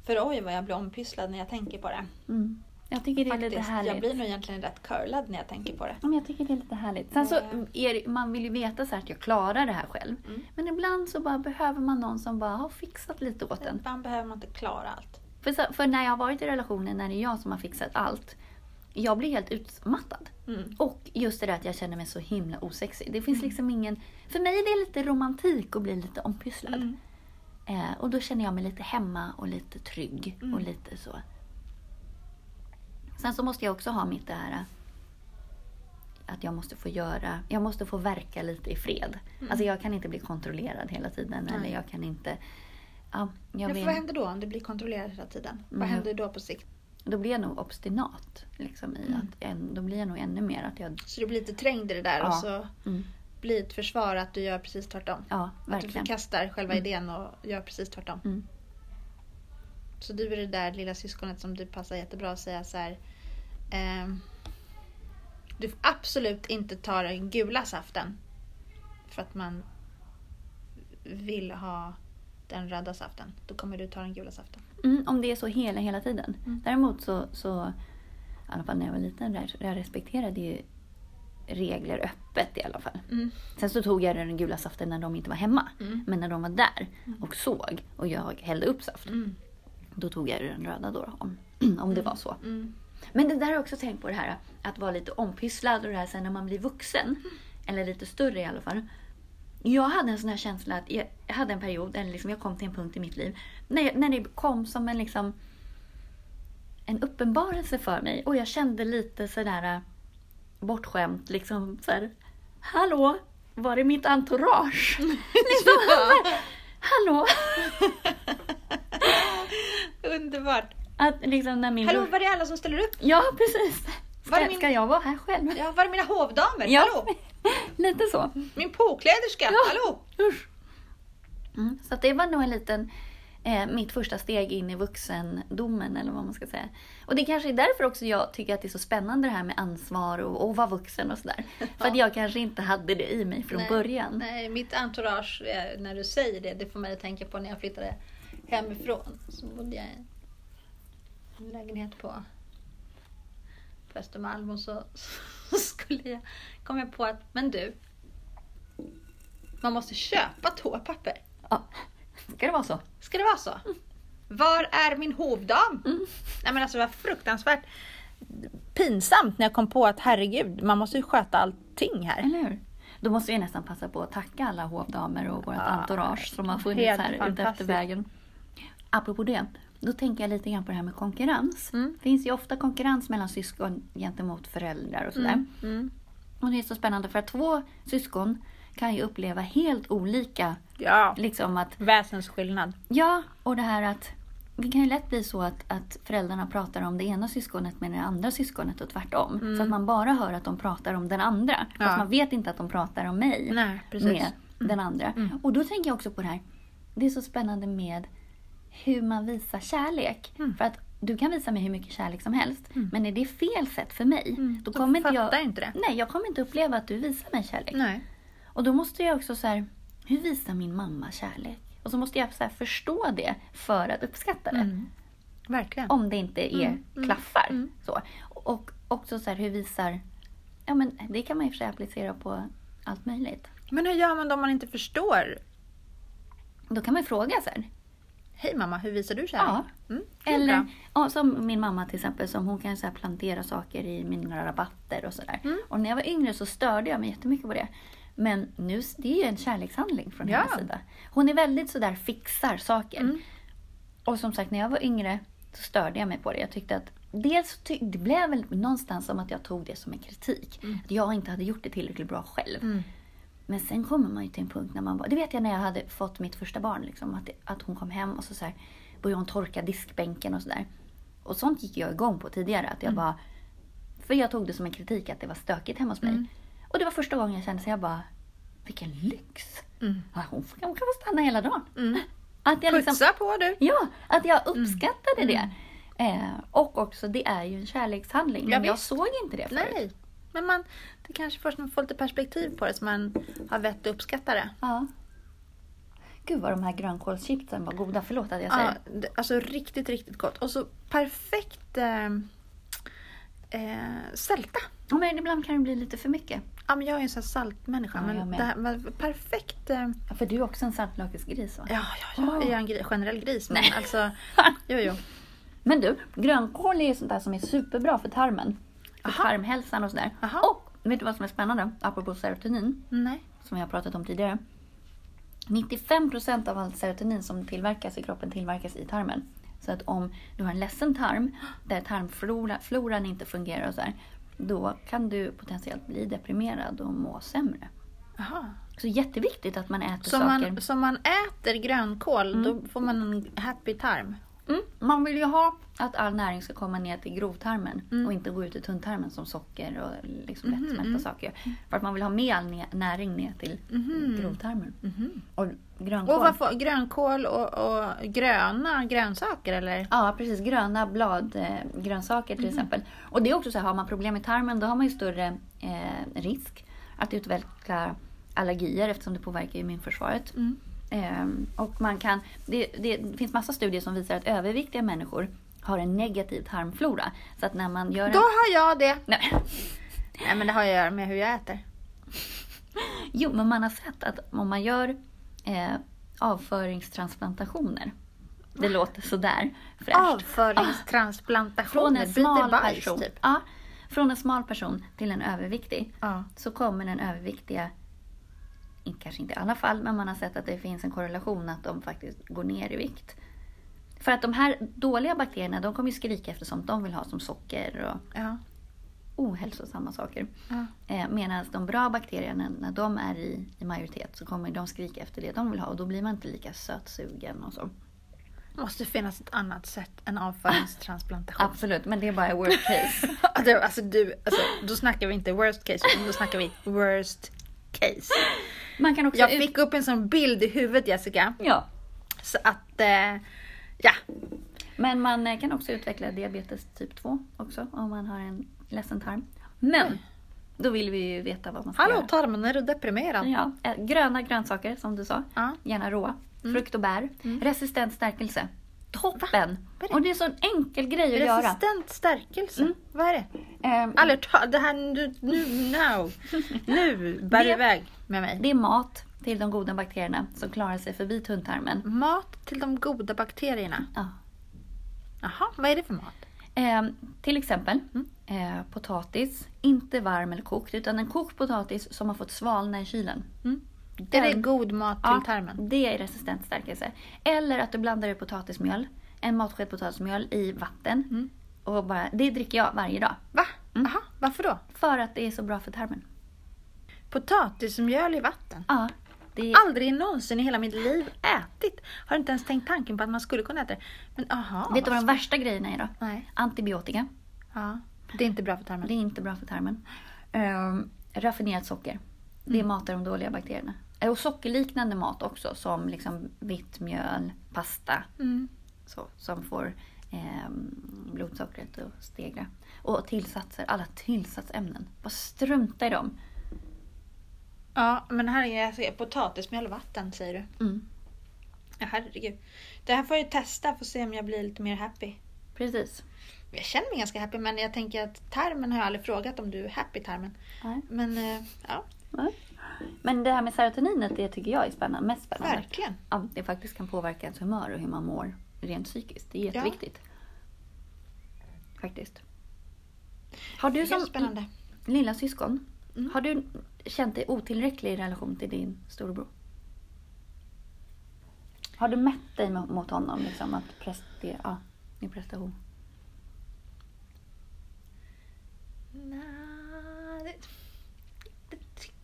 [SPEAKER 2] För oj vad jag blir ompysslad när jag tänker på det.
[SPEAKER 1] Mm. Jag tycker det är lite
[SPEAKER 2] Faktiskt.
[SPEAKER 1] härligt.
[SPEAKER 2] Jag blir nog egentligen rätt curlad när jag tänker på det.
[SPEAKER 1] Men jag tycker det är lite härligt. Sen så
[SPEAKER 2] Mm.
[SPEAKER 1] är man vill ju veta så att jag klarar det här själv.
[SPEAKER 2] Mm.
[SPEAKER 1] Men ibland så bara behöver man någon som bara har fixat lite åt en.
[SPEAKER 2] Ibland behöver man inte klara allt.
[SPEAKER 1] För, så, för när jag har varit i relationer när det är jag som har fixat allt. Jag blir helt utmattad.
[SPEAKER 2] Mm.
[SPEAKER 1] Och just det där att jag känner mig så himla osexig. Det finns
[SPEAKER 2] Mm.
[SPEAKER 1] liksom ingen... För mig är det lite romantik att bli lite ompysslad.
[SPEAKER 2] Mm.
[SPEAKER 1] Eh, och då känner jag mig lite hemma och lite trygg
[SPEAKER 2] Mm.
[SPEAKER 1] och lite så. Sen så måste jag också ha mitt det här eh, att jag måste få göra, jag måste få verka lite i fred.
[SPEAKER 2] Mm.
[SPEAKER 1] Alltså jag kan inte bli kontrollerad hela tiden
[SPEAKER 2] Nej.
[SPEAKER 1] eller jag kan inte... Ja, jag vill,
[SPEAKER 2] vad händer då om du blir kontrollerad hela tiden? Vad
[SPEAKER 1] Mm.
[SPEAKER 2] händer då på sikt?
[SPEAKER 1] då blir jag nog obstinat. Liksom, i
[SPEAKER 2] Mm.
[SPEAKER 1] att, en, då blir jag nog ännu mer att jag...
[SPEAKER 2] Så du blir lite trängd i det där
[SPEAKER 1] Ja.
[SPEAKER 2] och så Blir ett försvar att du gör precis tvärtom.
[SPEAKER 1] ja,
[SPEAKER 2] Att du
[SPEAKER 1] verkligen.
[SPEAKER 2] förkastar själva
[SPEAKER 1] Mm.
[SPEAKER 2] idén och gör precis tvärtom.
[SPEAKER 1] Mm.
[SPEAKER 2] Så du är det där lilla syskonet som du passar jättebra att säga så här. ehm, du får absolut inte ta den gula saften. För att man vill ha den röda saften. Då kommer du ta den gula saften.
[SPEAKER 1] Mm, om det är så hela, hela tiden.
[SPEAKER 2] Mm.
[SPEAKER 1] Däremot så, så, i alla fall när jag var liten, jag respekterade ju regler öppet i alla fall.
[SPEAKER 2] Mm.
[SPEAKER 1] Sen så tog jag den gula saften när de inte var hemma.
[SPEAKER 2] Mm.
[SPEAKER 1] Men när de var där och såg och jag hällde upp saft,
[SPEAKER 2] Mm.
[SPEAKER 1] då tog jag den röda då, om, om det var så.
[SPEAKER 2] Mm.
[SPEAKER 1] Men det där har jag också tänkt på det här att vara lite ompysslad och det här sen när man blir vuxen. Eller lite större i alla fall. Jag hade en sån här känsla att jag jag hade en period, eller liksom jag kom till en punkt i mitt liv, när, jag, när det kom som en liksom en uppenbarelse för mig och jag kände lite sådär bortskämt liksom så här, Hallå, var är mitt entourage? liksom, Hallå!
[SPEAKER 2] Underbart!
[SPEAKER 1] Att liksom när min
[SPEAKER 2] Hallå,
[SPEAKER 1] bror-
[SPEAKER 2] var är alla som ställer upp?
[SPEAKER 1] Ja, precis.
[SPEAKER 2] Var är
[SPEAKER 1] Ska,
[SPEAKER 2] min-
[SPEAKER 1] ska jag vara här själv?
[SPEAKER 2] Ja, var är mina hovdamer?
[SPEAKER 1] Ja,
[SPEAKER 2] Hallå!
[SPEAKER 1] lite så.
[SPEAKER 2] Min påkläderska!
[SPEAKER 1] Ja.
[SPEAKER 2] Hallå!
[SPEAKER 1] Usch. Mm, så det var nog en liten, eh, mitt första steg in i vuxendomen eller vad man ska säga. Och det kanske är därför också jag tycker att det är så spännande det här med ansvar och, och vara vuxen och sådär. För att jag kanske inte hade det i mig från
[SPEAKER 2] Nej,
[SPEAKER 1] början.
[SPEAKER 2] Nej, mitt entourage, eh, när du säger det, det får mig att tänka på när jag flyttade hemifrån. Så bodde jag i en lägenhet på på Östermalm och så, så skulle jag, kom jag på att, men du, man måste köpa toapapper.
[SPEAKER 1] Ja. Ska det vara så?
[SPEAKER 2] Ska det vara så? Var är min hovdam?
[SPEAKER 1] Mm.
[SPEAKER 2] Nej men alltså det var fruktansvärt pinsamt när jag kom på att herregud, man måste ju sköta allting här.
[SPEAKER 1] Eller hur? Då måste vi nästan passa på att tacka alla hovdamer och vårt
[SPEAKER 2] Ja,
[SPEAKER 1] entourage som har funnits här ute efter vägen. Apropå det, då tänker jag lite grann på det här med konkurrens.
[SPEAKER 2] Mm.
[SPEAKER 1] Det finns ju ofta konkurrens mellan syskon gentemot föräldrar och sådär.
[SPEAKER 2] Mm. Mm.
[SPEAKER 1] Och det är så spännande för att två syskon kan ju uppleva helt olika,
[SPEAKER 2] Ja,
[SPEAKER 1] liksom att
[SPEAKER 2] väsensskillnad.
[SPEAKER 1] Ja, och det här att det kan ju lätt bli så att, att föräldrarna pratar om det ena syskonet med det andra syskonet och tvärtom. Så att man bara hör att de pratar om den andra.
[SPEAKER 2] Mm. Ja.
[SPEAKER 1] Fast man vet inte att de pratar om mig
[SPEAKER 2] Nej, precis.
[SPEAKER 1] med den andra.
[SPEAKER 2] Mm.
[SPEAKER 1] Och då tänker jag också på det här. Det är så spännande med hur man visar kärlek.
[SPEAKER 2] Mm.
[SPEAKER 1] För att du kan visa mig hur mycket kärlek som helst. Men är det fel sätt för mig,
[SPEAKER 2] Mm.
[SPEAKER 1] då
[SPEAKER 2] Då
[SPEAKER 1] kommer inte
[SPEAKER 2] fattar
[SPEAKER 1] jag...
[SPEAKER 2] inte det.
[SPEAKER 1] Nej, jag kommer inte uppleva att du visar mig kärlek.
[SPEAKER 2] Nej.
[SPEAKER 1] Och då måste jag också så här, hur visar min mamma kärlek? Och så måste jag så förstå det för att uppskatta det.
[SPEAKER 2] Mm. Verkligen.
[SPEAKER 1] Om det inte är
[SPEAKER 2] Mm, mm,
[SPEAKER 1] klaffar.
[SPEAKER 2] mm.
[SPEAKER 1] Så. Och också så här, hur visar... Ja, men det kan man och för sig applicera på allt möjligt.
[SPEAKER 2] Men hur gör man då om man inte förstår?
[SPEAKER 1] Då kan man fråga så här.
[SPEAKER 2] Hej mamma, hur visar du kärlek?
[SPEAKER 1] Ja.
[SPEAKER 2] Mm,
[SPEAKER 1] Eller ja, som min mamma till exempel, som hon kan så plantera saker i mina rabatter och sådär.
[SPEAKER 2] Mm.
[SPEAKER 1] Och när jag var yngre så störde jag mig jättemycket på det. Men nu, det är ju en kärlekshandling från
[SPEAKER 2] Ja.
[SPEAKER 1] hennes sida. Hon är väldigt sådär fixar saker.
[SPEAKER 2] Mm.
[SPEAKER 1] Och som sagt, när jag var yngre så störde jag mig på det. Jag tyckte att dels ty- det blev väl någonstans som att jag tog det som en kritik. Att jag inte hade gjort det tillräckligt bra själv.
[SPEAKER 2] Mm.
[SPEAKER 1] Men sen kommer man ju till en punkt när man bara, det vet jag när jag hade fått mitt första barn, liksom, att, det, att hon kom hem och så, så här, började hon torka diskbänken och sådär. Och sånt gick jag igång på tidigare. Att jag bara, för jag tog det som en kritik att det var stökigt hemma hos mig.
[SPEAKER 2] Mm.
[SPEAKER 1] Och det var första gången jag kände så jag bara, vilken lyx!
[SPEAKER 2] Mm.
[SPEAKER 1] Ja, Hon, hon kan få stanna hela dagen.
[SPEAKER 2] Mm.
[SPEAKER 1] Att jag liksom,
[SPEAKER 2] Putsa på du!
[SPEAKER 1] Ja, att jag uppskattade
[SPEAKER 2] Mm.
[SPEAKER 1] det. Eh, och också, det är ju en kärlekshandling. Men jag såg inte det förut.
[SPEAKER 2] Nej. Men man, det kanske först när man får lite perspektiv på det så man har vett att uppskatta det.
[SPEAKER 1] Ja. Gud vad de här grönkålschipsen var goda. Förlåt att jag säger.
[SPEAKER 2] Ja, det- alltså riktigt, riktigt gott. Och så perfekt eh, eh, sälta.
[SPEAKER 1] Ja, men ibland kan det bli lite för mycket.
[SPEAKER 2] Ja, men jag är en sån här saltmänniska.
[SPEAKER 1] Ja,
[SPEAKER 2] men det här var perfekt. Eh,
[SPEAKER 1] Ja, för du är också en saltlakrisgris va?
[SPEAKER 2] ja, ja, ja.
[SPEAKER 1] Åh.
[SPEAKER 2] Jag är en gri- generell gris. Men
[SPEAKER 1] Nej.
[SPEAKER 2] alltså, jo, jo.
[SPEAKER 1] Men du, grönkål är ju sånt där som är superbra för tarmen. För
[SPEAKER 2] Aha.
[SPEAKER 1] tarmhälsan och sådär.
[SPEAKER 2] Aha.
[SPEAKER 1] Och vet du vad som är spännande? Apropå serotonin,
[SPEAKER 2] Nej.
[SPEAKER 1] som jag har pratat om tidigare. 95% av allt serotonin som tillverkas i kroppen tillverkas i tarmen. Så att om du har en ledsen tarm, där tarmfloran floran inte fungerar och så här, då kan du potentiellt bli deprimerad och må sämre.
[SPEAKER 2] Aha.
[SPEAKER 1] Så jätteviktigt att man äter
[SPEAKER 2] Så
[SPEAKER 1] saker.
[SPEAKER 2] man, så man äter grönkål, då får man en happy tarm.
[SPEAKER 1] Mm, man vill ju ha att all näring ska komma ner till grovtarmen
[SPEAKER 2] Mm.
[SPEAKER 1] och inte gå ut i tunntarmen som socker och liksom
[SPEAKER 2] Mhm,
[SPEAKER 1] lättsmälta
[SPEAKER 2] mm.
[SPEAKER 1] saker. För att man vill ha med all nä- näring ner till
[SPEAKER 2] Mhm.
[SPEAKER 1] grovtarmen. Och grönkål.
[SPEAKER 2] Och vad får, grönkål och, och gröna grönsaker eller?
[SPEAKER 1] Ja, precis. Gröna bladgrönsaker eh, till exempel. Och det är också så här, har man problem med tarmen då har man ju större eh, risk att utveckla allergier eftersom det påverkar immunförsvaret.
[SPEAKER 2] Mm.
[SPEAKER 1] Ehm, och man kan, det, det finns massa studier som visar att överviktiga människor har en negativ tarmflora. Så att när man gör en...
[SPEAKER 2] Då har jag det.
[SPEAKER 1] Nej.
[SPEAKER 2] Nej men det har att göra med hur jag äter.
[SPEAKER 1] Jo, men man har sett att om man gör eh, avföringstransplantationer. Det låter sådär fräscht.
[SPEAKER 2] Avföringstransplantation.
[SPEAKER 1] Från en smal
[SPEAKER 2] bajs
[SPEAKER 1] person.
[SPEAKER 2] typ.
[SPEAKER 1] Ja, från en smal person till en överviktig.
[SPEAKER 2] Ja.
[SPEAKER 1] Så kommer den överviktiga, kanske inte i alla fall, men man har sett att det finns en korrelation att de faktiskt går ner i vikt. För att de här dåliga bakterierna, de kommer ju skrika efter sånt de vill ha som socker och
[SPEAKER 2] Ja.
[SPEAKER 1] ohälsosamma saker.
[SPEAKER 2] Ja.
[SPEAKER 1] Eh, Medan de bra bakterierna, när de är i, i majoritet så kommer de skrika efter det de vill ha och då blir man inte lika sötsugen och så.
[SPEAKER 2] Det måste finnas ett annat sätt än avföringstransplantation.
[SPEAKER 1] Absolut, men det är bara worst case.
[SPEAKER 2] Alltså, du, alltså, då snackar vi inte worst case, utan då snackar vi worst case.
[SPEAKER 1] Man kan också
[SPEAKER 2] Jag
[SPEAKER 1] ut-
[SPEAKER 2] fick upp en sån bild i huvudet Jessica.
[SPEAKER 1] Ja,
[SPEAKER 2] Så att, eh, ja.
[SPEAKER 1] men man eh, kan också utveckla diabetes typ 2 också om man har en ledsen tarm. Men då vill vi ju veta vad man ska
[SPEAKER 2] Hallå
[SPEAKER 1] göra.
[SPEAKER 2] tarmen, är du deprimerad?
[SPEAKER 1] Ja, eh, gröna grönsaker som du sa,
[SPEAKER 2] Ja.
[SPEAKER 1] gärna råa. Frukt och bär.
[SPEAKER 2] Mm.
[SPEAKER 1] Resistent stärkelse. Toppen!
[SPEAKER 2] Det?
[SPEAKER 1] Och det är så en enkel grej att göra.
[SPEAKER 2] Resistent stärkelse.
[SPEAKER 1] Mm.
[SPEAKER 2] Vad är det?
[SPEAKER 1] Ehm,
[SPEAKER 2] Aldrig det här nu, nu, now. Nu bär
[SPEAKER 1] Det-
[SPEAKER 2] iväg med mig.
[SPEAKER 1] det är mat till de goda bakterierna som klarar sig förbi tunntarmen.
[SPEAKER 2] Mat till de goda bakterierna.
[SPEAKER 1] Ja.
[SPEAKER 2] Jaha, vad är det för mat?
[SPEAKER 1] Ehm, till exempel
[SPEAKER 2] Mm.
[SPEAKER 1] eh, potatis, inte varm eller kokt, utan en kokt potatis som har fått svalna i kylen.
[SPEAKER 2] Mm.
[SPEAKER 1] Den-
[SPEAKER 2] Är det god mat till
[SPEAKER 1] Ja,
[SPEAKER 2] tarmen?
[SPEAKER 1] Det är resistent stärkelse. Eller att du blandar i potatismjöl, en matsked potatismjöl i vatten.
[SPEAKER 2] Mm.
[SPEAKER 1] Och bara, det dricker jag varje dag.
[SPEAKER 2] Va?
[SPEAKER 1] Mm.
[SPEAKER 2] Jaha, varför då?
[SPEAKER 1] För att det är så bra för tarmen.
[SPEAKER 2] Potatismjöl i vatten?
[SPEAKER 1] Ja, det är,
[SPEAKER 2] Aldrig någonsin i hela mitt liv ätit. Har inte ens tänkt tanken på att man skulle kunna äta det. Men aha.
[SPEAKER 1] vet du vad de värsta grejerna är då?
[SPEAKER 2] Nej.
[SPEAKER 1] Antibiotika.
[SPEAKER 2] Ja. Det är inte bra för tarmen.
[SPEAKER 1] Det är inte bra för tarmen. Um, raffinerat socker. Det
[SPEAKER 2] Mm.
[SPEAKER 1] matar de dåliga bakterierna. Eh, Och sockerliknande mat också som liksom vitt mjöl, pasta.
[SPEAKER 2] Mm.
[SPEAKER 1] Så, som får ehm, blodsockret att stegra. Och tillsatser, alla tillsatsämnen. Bara strunta i dem.
[SPEAKER 2] Ja, men här är alltså, potatismjöl och vatten säger du.
[SPEAKER 1] Mm.
[SPEAKER 2] Ja, herregud. Det här får jag testa för att se om jag blir lite mer happy.
[SPEAKER 1] Precis.
[SPEAKER 2] Jag känner mig ganska happy men jag tänker att tarmen har jag aldrig frågat om du är happy tarmen.
[SPEAKER 1] Nej.
[SPEAKER 2] Men eh, ja,
[SPEAKER 1] Men det här med serotoninet, det tycker jag är spännande, mest spännande.
[SPEAKER 2] verkligen.
[SPEAKER 1] Ja, det faktiskt kan påverka ens humör och hur man mår rent psykiskt. Det är jätteviktigt. Faktiskt. Har du som
[SPEAKER 2] spännande.
[SPEAKER 1] lilla syskon,
[SPEAKER 2] Mm.
[SPEAKER 1] har du känt dig otillräcklig i relation till din storebror? Har du mätt dig mot honom, liksom att prestera, ja, din prestation?
[SPEAKER 2] Nej,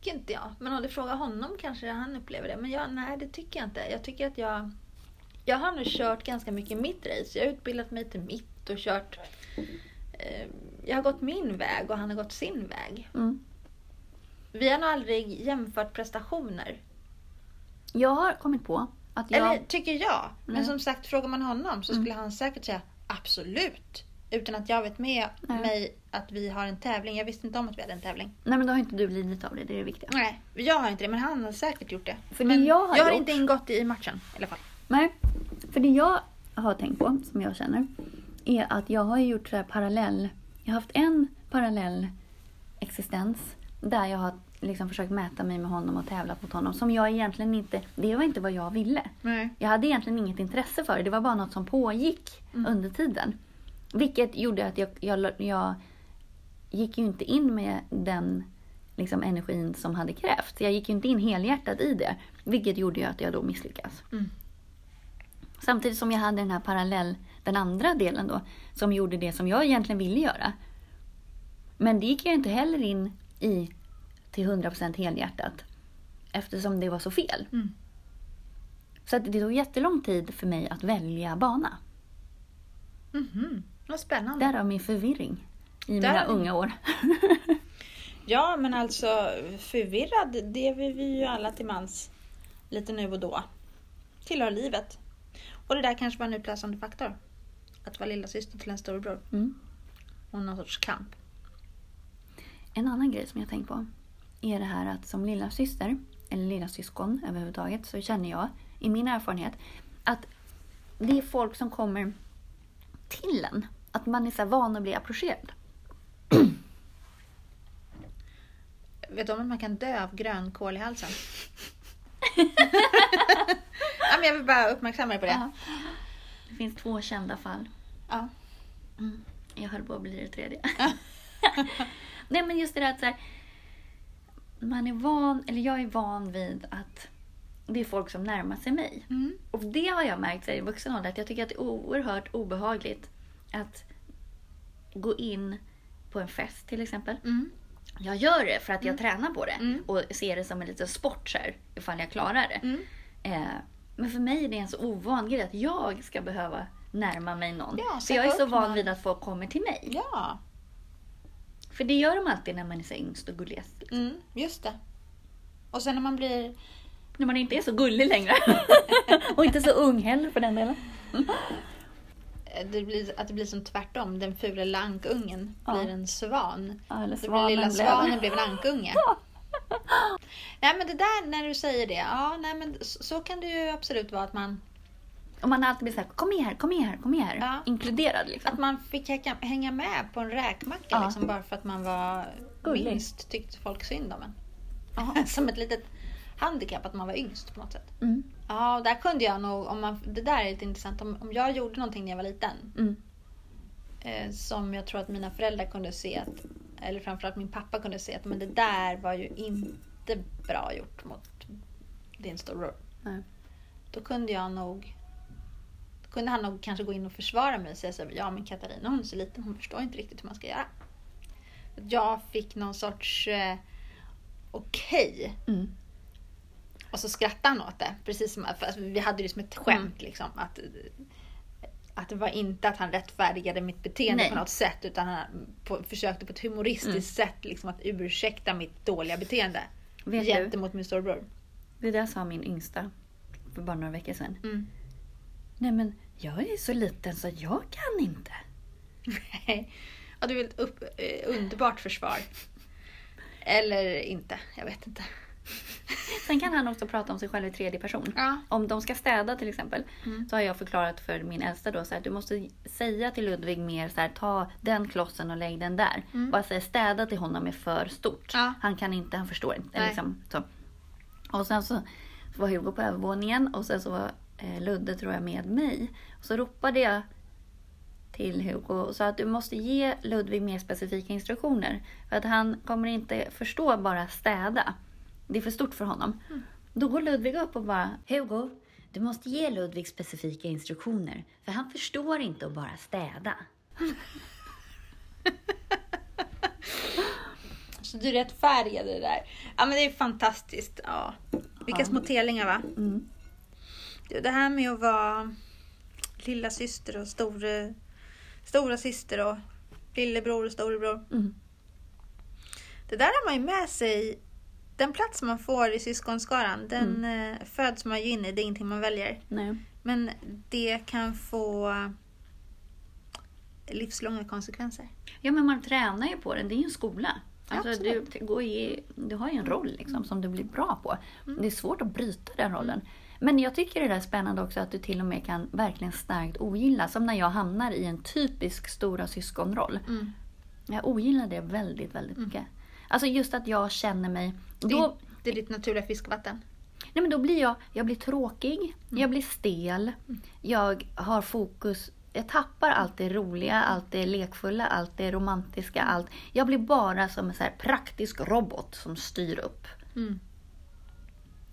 [SPEAKER 2] tycker inte jag. Men om du frågar honom kanske han upplever det. Men jag, nej, det tycker jag inte. Jag tycker att jag... Jag har nu kört ganska mycket mitt race. Jag har utbildat mig till mitt och kört... Eh, jag har gått min väg och han har gått sin väg.
[SPEAKER 1] Mm.
[SPEAKER 2] Vi har nog aldrig jämfört prestationer.
[SPEAKER 1] Jag har kommit på att jag...
[SPEAKER 2] Eller tycker jag. Men
[SPEAKER 1] Nej.
[SPEAKER 2] som sagt, frågar man honom så
[SPEAKER 1] Mm.
[SPEAKER 2] skulle han säkert säga absolut. Utan att jag vet med
[SPEAKER 1] Nej.
[SPEAKER 2] mig att vi har en tävling. Jag visste inte om att vi hade en tävling.
[SPEAKER 1] Nej men då har inte du lidit av det, det är det viktiga.
[SPEAKER 2] Nej, jag har inte det, men han har säkert gjort det.
[SPEAKER 1] För det
[SPEAKER 2] men
[SPEAKER 1] jag har
[SPEAKER 2] jag har
[SPEAKER 1] gjort-
[SPEAKER 2] inte ingått i matchen i alla fall.
[SPEAKER 1] Nej, för det jag har tänkt på, som jag känner, är att jag har gjort så här parallell... Jag har haft en parallell existens där jag har liksom försökt mäta mig med honom och tävlat mot honom. Som jag egentligen inte... Det var inte vad jag ville.
[SPEAKER 2] Nej.
[SPEAKER 1] Jag hade egentligen inget intresse för det. Det var bara något som pågick
[SPEAKER 2] Mm.
[SPEAKER 1] under tiden. Vilket gjorde att jag, jag, jag gick ju inte in med den liksom, energin som hade krävts. Jag gick ju inte in helhjärtat i det. Vilket gjorde ju att jag då misslyckas.
[SPEAKER 2] Mm.
[SPEAKER 1] Samtidigt som jag hade den här parallell, den andra delen då, som gjorde det som jag egentligen ville göra. Men det gick jag inte heller in i till 100% helhjärtat. Eftersom det var så fel.
[SPEAKER 2] Mm.
[SPEAKER 1] Så det tog jättelång tid för mig att välja bana.
[SPEAKER 2] Mhm. Vad spännande.
[SPEAKER 1] Därav min förvirring i
[SPEAKER 2] Där-
[SPEAKER 1] mina unga år.
[SPEAKER 2] Ja, men alltså förvirrad, det är vi ju alla till mans lite nu och då. Tillhör livet. Och det där kanske var en utlösande faktor. Att vara lilla syster till en storebror.
[SPEAKER 1] Mm.
[SPEAKER 2] Och någon sorts kamp.
[SPEAKER 1] En annan grej som jag tänkt på är det här att som lilla syster eller lilla syskon överhuvudtaget så känner jag i min erfarenhet att det är folk som kommer till en. Att man är så van att bli approcherad.
[SPEAKER 2] Vet du om att man kan dö av grönkål i halsen? ja, men jag vill bara uppmärksamma dig på det.
[SPEAKER 1] Ja. Det finns två kända fall.
[SPEAKER 2] Ja.
[SPEAKER 1] Mm. Jag höll på att bli det tredje. Nej men just det där att så här, man är van, eller jag är van vid att det är folk som närmar sig mig.
[SPEAKER 2] Mm.
[SPEAKER 1] Och det har jag märkt i vuxen ålder att jag tycker att det är oerhört obehagligt att gå in på en fest till exempel.
[SPEAKER 2] Mm.
[SPEAKER 1] Jag gör det för att jag tränar på det
[SPEAKER 2] Mm.
[SPEAKER 1] och ser det som en liten sport så här, ifall jag klarar det.
[SPEAKER 2] Mm.
[SPEAKER 1] Eh, men för mig är det en så ovan grej att jag ska behöva närma mig någon.
[SPEAKER 2] Ja,
[SPEAKER 1] för jag är så van vid att folk kommer till mig.
[SPEAKER 2] Ja,
[SPEAKER 1] För det gör de alltid när man är så yngst och gulligast.
[SPEAKER 2] mm, just det. Och sen när man blir...
[SPEAKER 1] När man inte är så gullig längre. och inte så ung heller för den delen.
[SPEAKER 2] eh, Det blir, att det blir som tvärtom. Den fula lankungen
[SPEAKER 1] Ja.
[SPEAKER 2] blir en svan.
[SPEAKER 1] Ja, eller
[SPEAKER 2] Så blir
[SPEAKER 1] svanen
[SPEAKER 2] lilla
[SPEAKER 1] blev-
[SPEAKER 2] svanen blev en ankunge. Nej men det där när du säger det, ja nej men så, så kan det ju absolut vara att man
[SPEAKER 1] Och man har alltid blivit såhär, kom med här, kom med här, kom med här.
[SPEAKER 2] Ja.
[SPEAKER 1] Inkluderad liksom.
[SPEAKER 2] Att man fick hänga- hänga med på en räkmacka
[SPEAKER 1] Ja.
[SPEAKER 2] liksom, bara för att man var
[SPEAKER 1] Gullig.
[SPEAKER 2] minst tyckte folk synd om en. Som ett litet handikapp att man var yngst på något sätt.
[SPEAKER 1] Mm.
[SPEAKER 2] Ja, där kunde jag nog, om man, det där är lite intressant, om, om jag gjorde någonting när jag var liten
[SPEAKER 1] Mm.
[SPEAKER 2] eh, som jag tror att mina föräldrar kunde se, att, eller framförallt min pappa kunde se att men det där var ju inte bra gjort mot din storbror.
[SPEAKER 1] Nej.
[SPEAKER 2] Då kunde jag nog då kunde han nog kanske gå in och försvara mig och säga så här, ja men Katarina hon är så liten, hon förstår inte riktigt hur man ska göra. Jag fick någon sorts eh, okej.
[SPEAKER 1] Mm.
[SPEAKER 2] Och så skrattade han åt det. Precis som, för vi hade det som ett skämt.
[SPEAKER 1] Mm.
[SPEAKER 2] Liksom, att, att det var inte att han rättfärdigade mitt beteende
[SPEAKER 1] Nej.
[SPEAKER 2] på något sätt. Utan han på, försökte på ett humoristiskt
[SPEAKER 1] Mm.
[SPEAKER 2] sätt liksom, att ursäkta mitt dåliga beteende.
[SPEAKER 1] Vet du,
[SPEAKER 2] gentemot min storebror.
[SPEAKER 1] det där sa min yngsta för bara några veckor sedan.
[SPEAKER 2] Mm.
[SPEAKER 1] Nej men, jag är så liten så jag kan inte.
[SPEAKER 2] ja, det är väl ett upp, eh, underbart försvar. Eller inte, jag vet inte.
[SPEAKER 1] Sen kan han också prata om sig själv i tredje person.
[SPEAKER 2] Ja.
[SPEAKER 1] Om de ska städa till exempel
[SPEAKER 2] Mm.
[SPEAKER 1] så har jag förklarat för min äldsta då så här, du måste säga till Ludvig mer så här, ta den klossen och lägg den där.
[SPEAKER 2] Mm.
[SPEAKER 1] Bara säga städa till honom är för stort.
[SPEAKER 2] Ja.
[SPEAKER 1] Han kan inte, han förstår inte.
[SPEAKER 2] Nej.
[SPEAKER 1] Liksom, så. Och sen så var Hugo på övervåningen och sen så var eh, Ludde tror jag med mig. Och så ropade jag till Hugo och sa att du måste ge Ludvig mer specifika instruktioner. För att han kommer inte förstå bara städa. Det är för stort för honom. Då går Ludvig upp och bara Hugo, du måste ge Ludvig specifika instruktioner. För han förstår inte att bara städa.
[SPEAKER 2] Så du rättfärdigade det där. Ja men det är fantastiskt. Ja. Vilka
[SPEAKER 1] Ja.
[SPEAKER 2] små telingar va?
[SPEAKER 1] Mm.
[SPEAKER 2] Det här med att vara lilla syster och store, stora syster och lillebror och storebror.
[SPEAKER 1] Mm.
[SPEAKER 2] Det där har man ju med sig. Den plats man får i syskonskaran, den
[SPEAKER 1] Mm.
[SPEAKER 2] eh, föds man ju in i. Det är ingenting man väljer.
[SPEAKER 1] Nej.
[SPEAKER 2] Men det kan få livslånga konsekvenser.
[SPEAKER 1] Ja, men man tränar ju på det. Det är ju en skola. Alltså, du, går i, du har ju en roll liksom, som du blir bra på. Det är svårt att bryta den rollen. Men jag tycker det är spännande också att du till och med kan verkligen starkt ogilla. Som när jag hamnar i en typisk stora syskonroll.
[SPEAKER 2] Mm.
[SPEAKER 1] Jag ogillar det väldigt, väldigt mycket. Alltså just att jag känner mig...
[SPEAKER 2] Det,
[SPEAKER 1] Då,
[SPEAKER 2] det är ditt naturliga fiskvatten.
[SPEAKER 1] nej men då blir jag, jag blir tråkig, jag blir stel, jag har fokus... Jag tappar allt det roliga, allt det lekfulla, allt det romantiska. Allt. Jag blir bara som en så praktisk robot som styr upp.
[SPEAKER 2] Mm.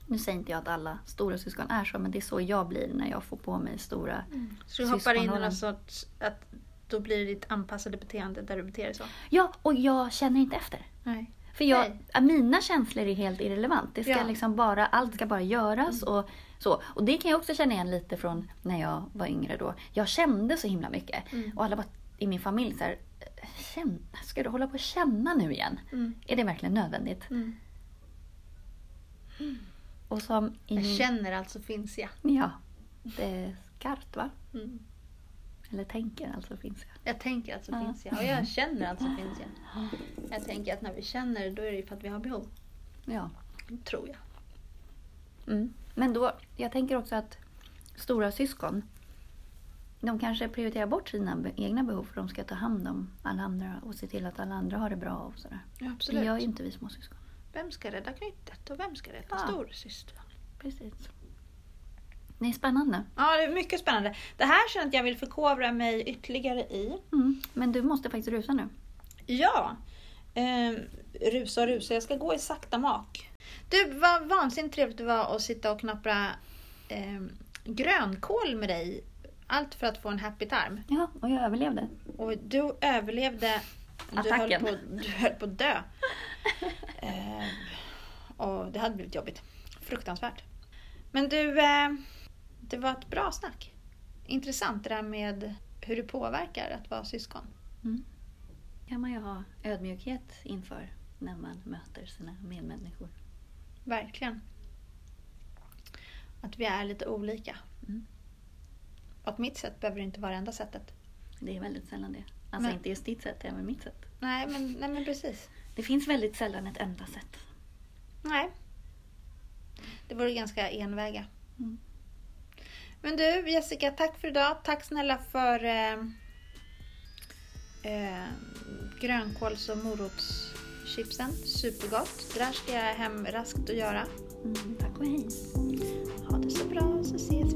[SPEAKER 1] Nu säger inte jag att alla stora syskon är så, men det är så jag blir när jag får på mig stora...
[SPEAKER 2] Så du hoppar in i någon sorts, att då blir det ditt anpassade beteende där du beter dig så?
[SPEAKER 1] Ja, och jag känner inte efter.
[SPEAKER 2] Nej.
[SPEAKER 1] För jag,
[SPEAKER 2] Nej.
[SPEAKER 1] mina känslor är helt irrelevant. Det ska
[SPEAKER 2] Ja.
[SPEAKER 1] liksom bara, allt ska bara göras och så. Och det kan jag också känna igen lite från när jag var yngre då. Jag kände så himla mycket.
[SPEAKER 2] Mm.
[SPEAKER 1] Och alla var i min familj så här, ska du hålla på och känna nu igen?
[SPEAKER 2] Mm.
[SPEAKER 1] Är det verkligen nödvändigt?
[SPEAKER 2] Mm.
[SPEAKER 1] Och som i
[SPEAKER 2] Jag känner alltså finns jag.
[SPEAKER 1] Ja, det är skarpt va?
[SPEAKER 2] Mm.
[SPEAKER 1] Eller tänker alltså finns jag.
[SPEAKER 2] Jag tänker alltså
[SPEAKER 1] Ja.
[SPEAKER 2] finns jag. Och jag känner alltså finns jag. Jag tänker att när vi känner då är det för att vi har behov.
[SPEAKER 1] Ja.
[SPEAKER 2] Tror jag.
[SPEAKER 1] Mm. Men då, jag tänker också att stora syskon, de kanske prioriterar bort sina egna behov för de ska ta hand om alla andra och se till att alla andra har det bra och sådär.
[SPEAKER 2] Ja,
[SPEAKER 1] Det
[SPEAKER 2] absolut.
[SPEAKER 1] gör ju inte vi småsyskon.
[SPEAKER 2] Vem ska rädda knyttet och vem ska rädda
[SPEAKER 1] Ja.
[SPEAKER 2] storasyster?
[SPEAKER 1] Precis. Det är spännande.
[SPEAKER 2] Ja, det är mycket spännande. Det här känner jag att jag vill förkovra mig ytterligare i.
[SPEAKER 1] Mm. Men du måste faktiskt rusa nu.
[SPEAKER 2] Ja. Eh, rusa och rusa, jag ska gå i sakta mak. Du, vad vansinnigt trevligt det var att sitta och knappra eh, grönkål med dig. Allt för att få en happy tarm.
[SPEAKER 1] Ja, och jag överlevde.
[SPEAKER 2] Och du överlevde. Du höll,
[SPEAKER 1] Attacken.
[SPEAKER 2] på, du höll på att dö. Eh, och det hade blivit jobbigt. Fruktansvärt. Men du, eh, det var ett bra snack. Intressant det där med hur det påverkar att vara syskon.
[SPEAKER 1] kan man ju ha ödmjukhet inför när man möter sina medmänniskor.
[SPEAKER 2] Verkligen. Att vi är lite olika.
[SPEAKER 1] Mm.
[SPEAKER 2] Att mitt sätt behöver inte vara det enda sättet.
[SPEAKER 1] Det är väldigt sällan det. Alltså
[SPEAKER 2] Men-
[SPEAKER 1] inte just ditt sätt, även mitt sätt.
[SPEAKER 2] Nej, men, nej, men precis.
[SPEAKER 1] Det finns väldigt sällan ett enda sätt.
[SPEAKER 2] Nej. Det vore ganska enväga.
[SPEAKER 1] Mm.
[SPEAKER 2] Men du Jessica, tack för idag. Tack snälla för eh, eh, grönkåls och morotschipsen. Supergott. Det där ska jag hem raskt och göra.
[SPEAKER 1] Mm, tack och hej.
[SPEAKER 2] Ha det så bra så ses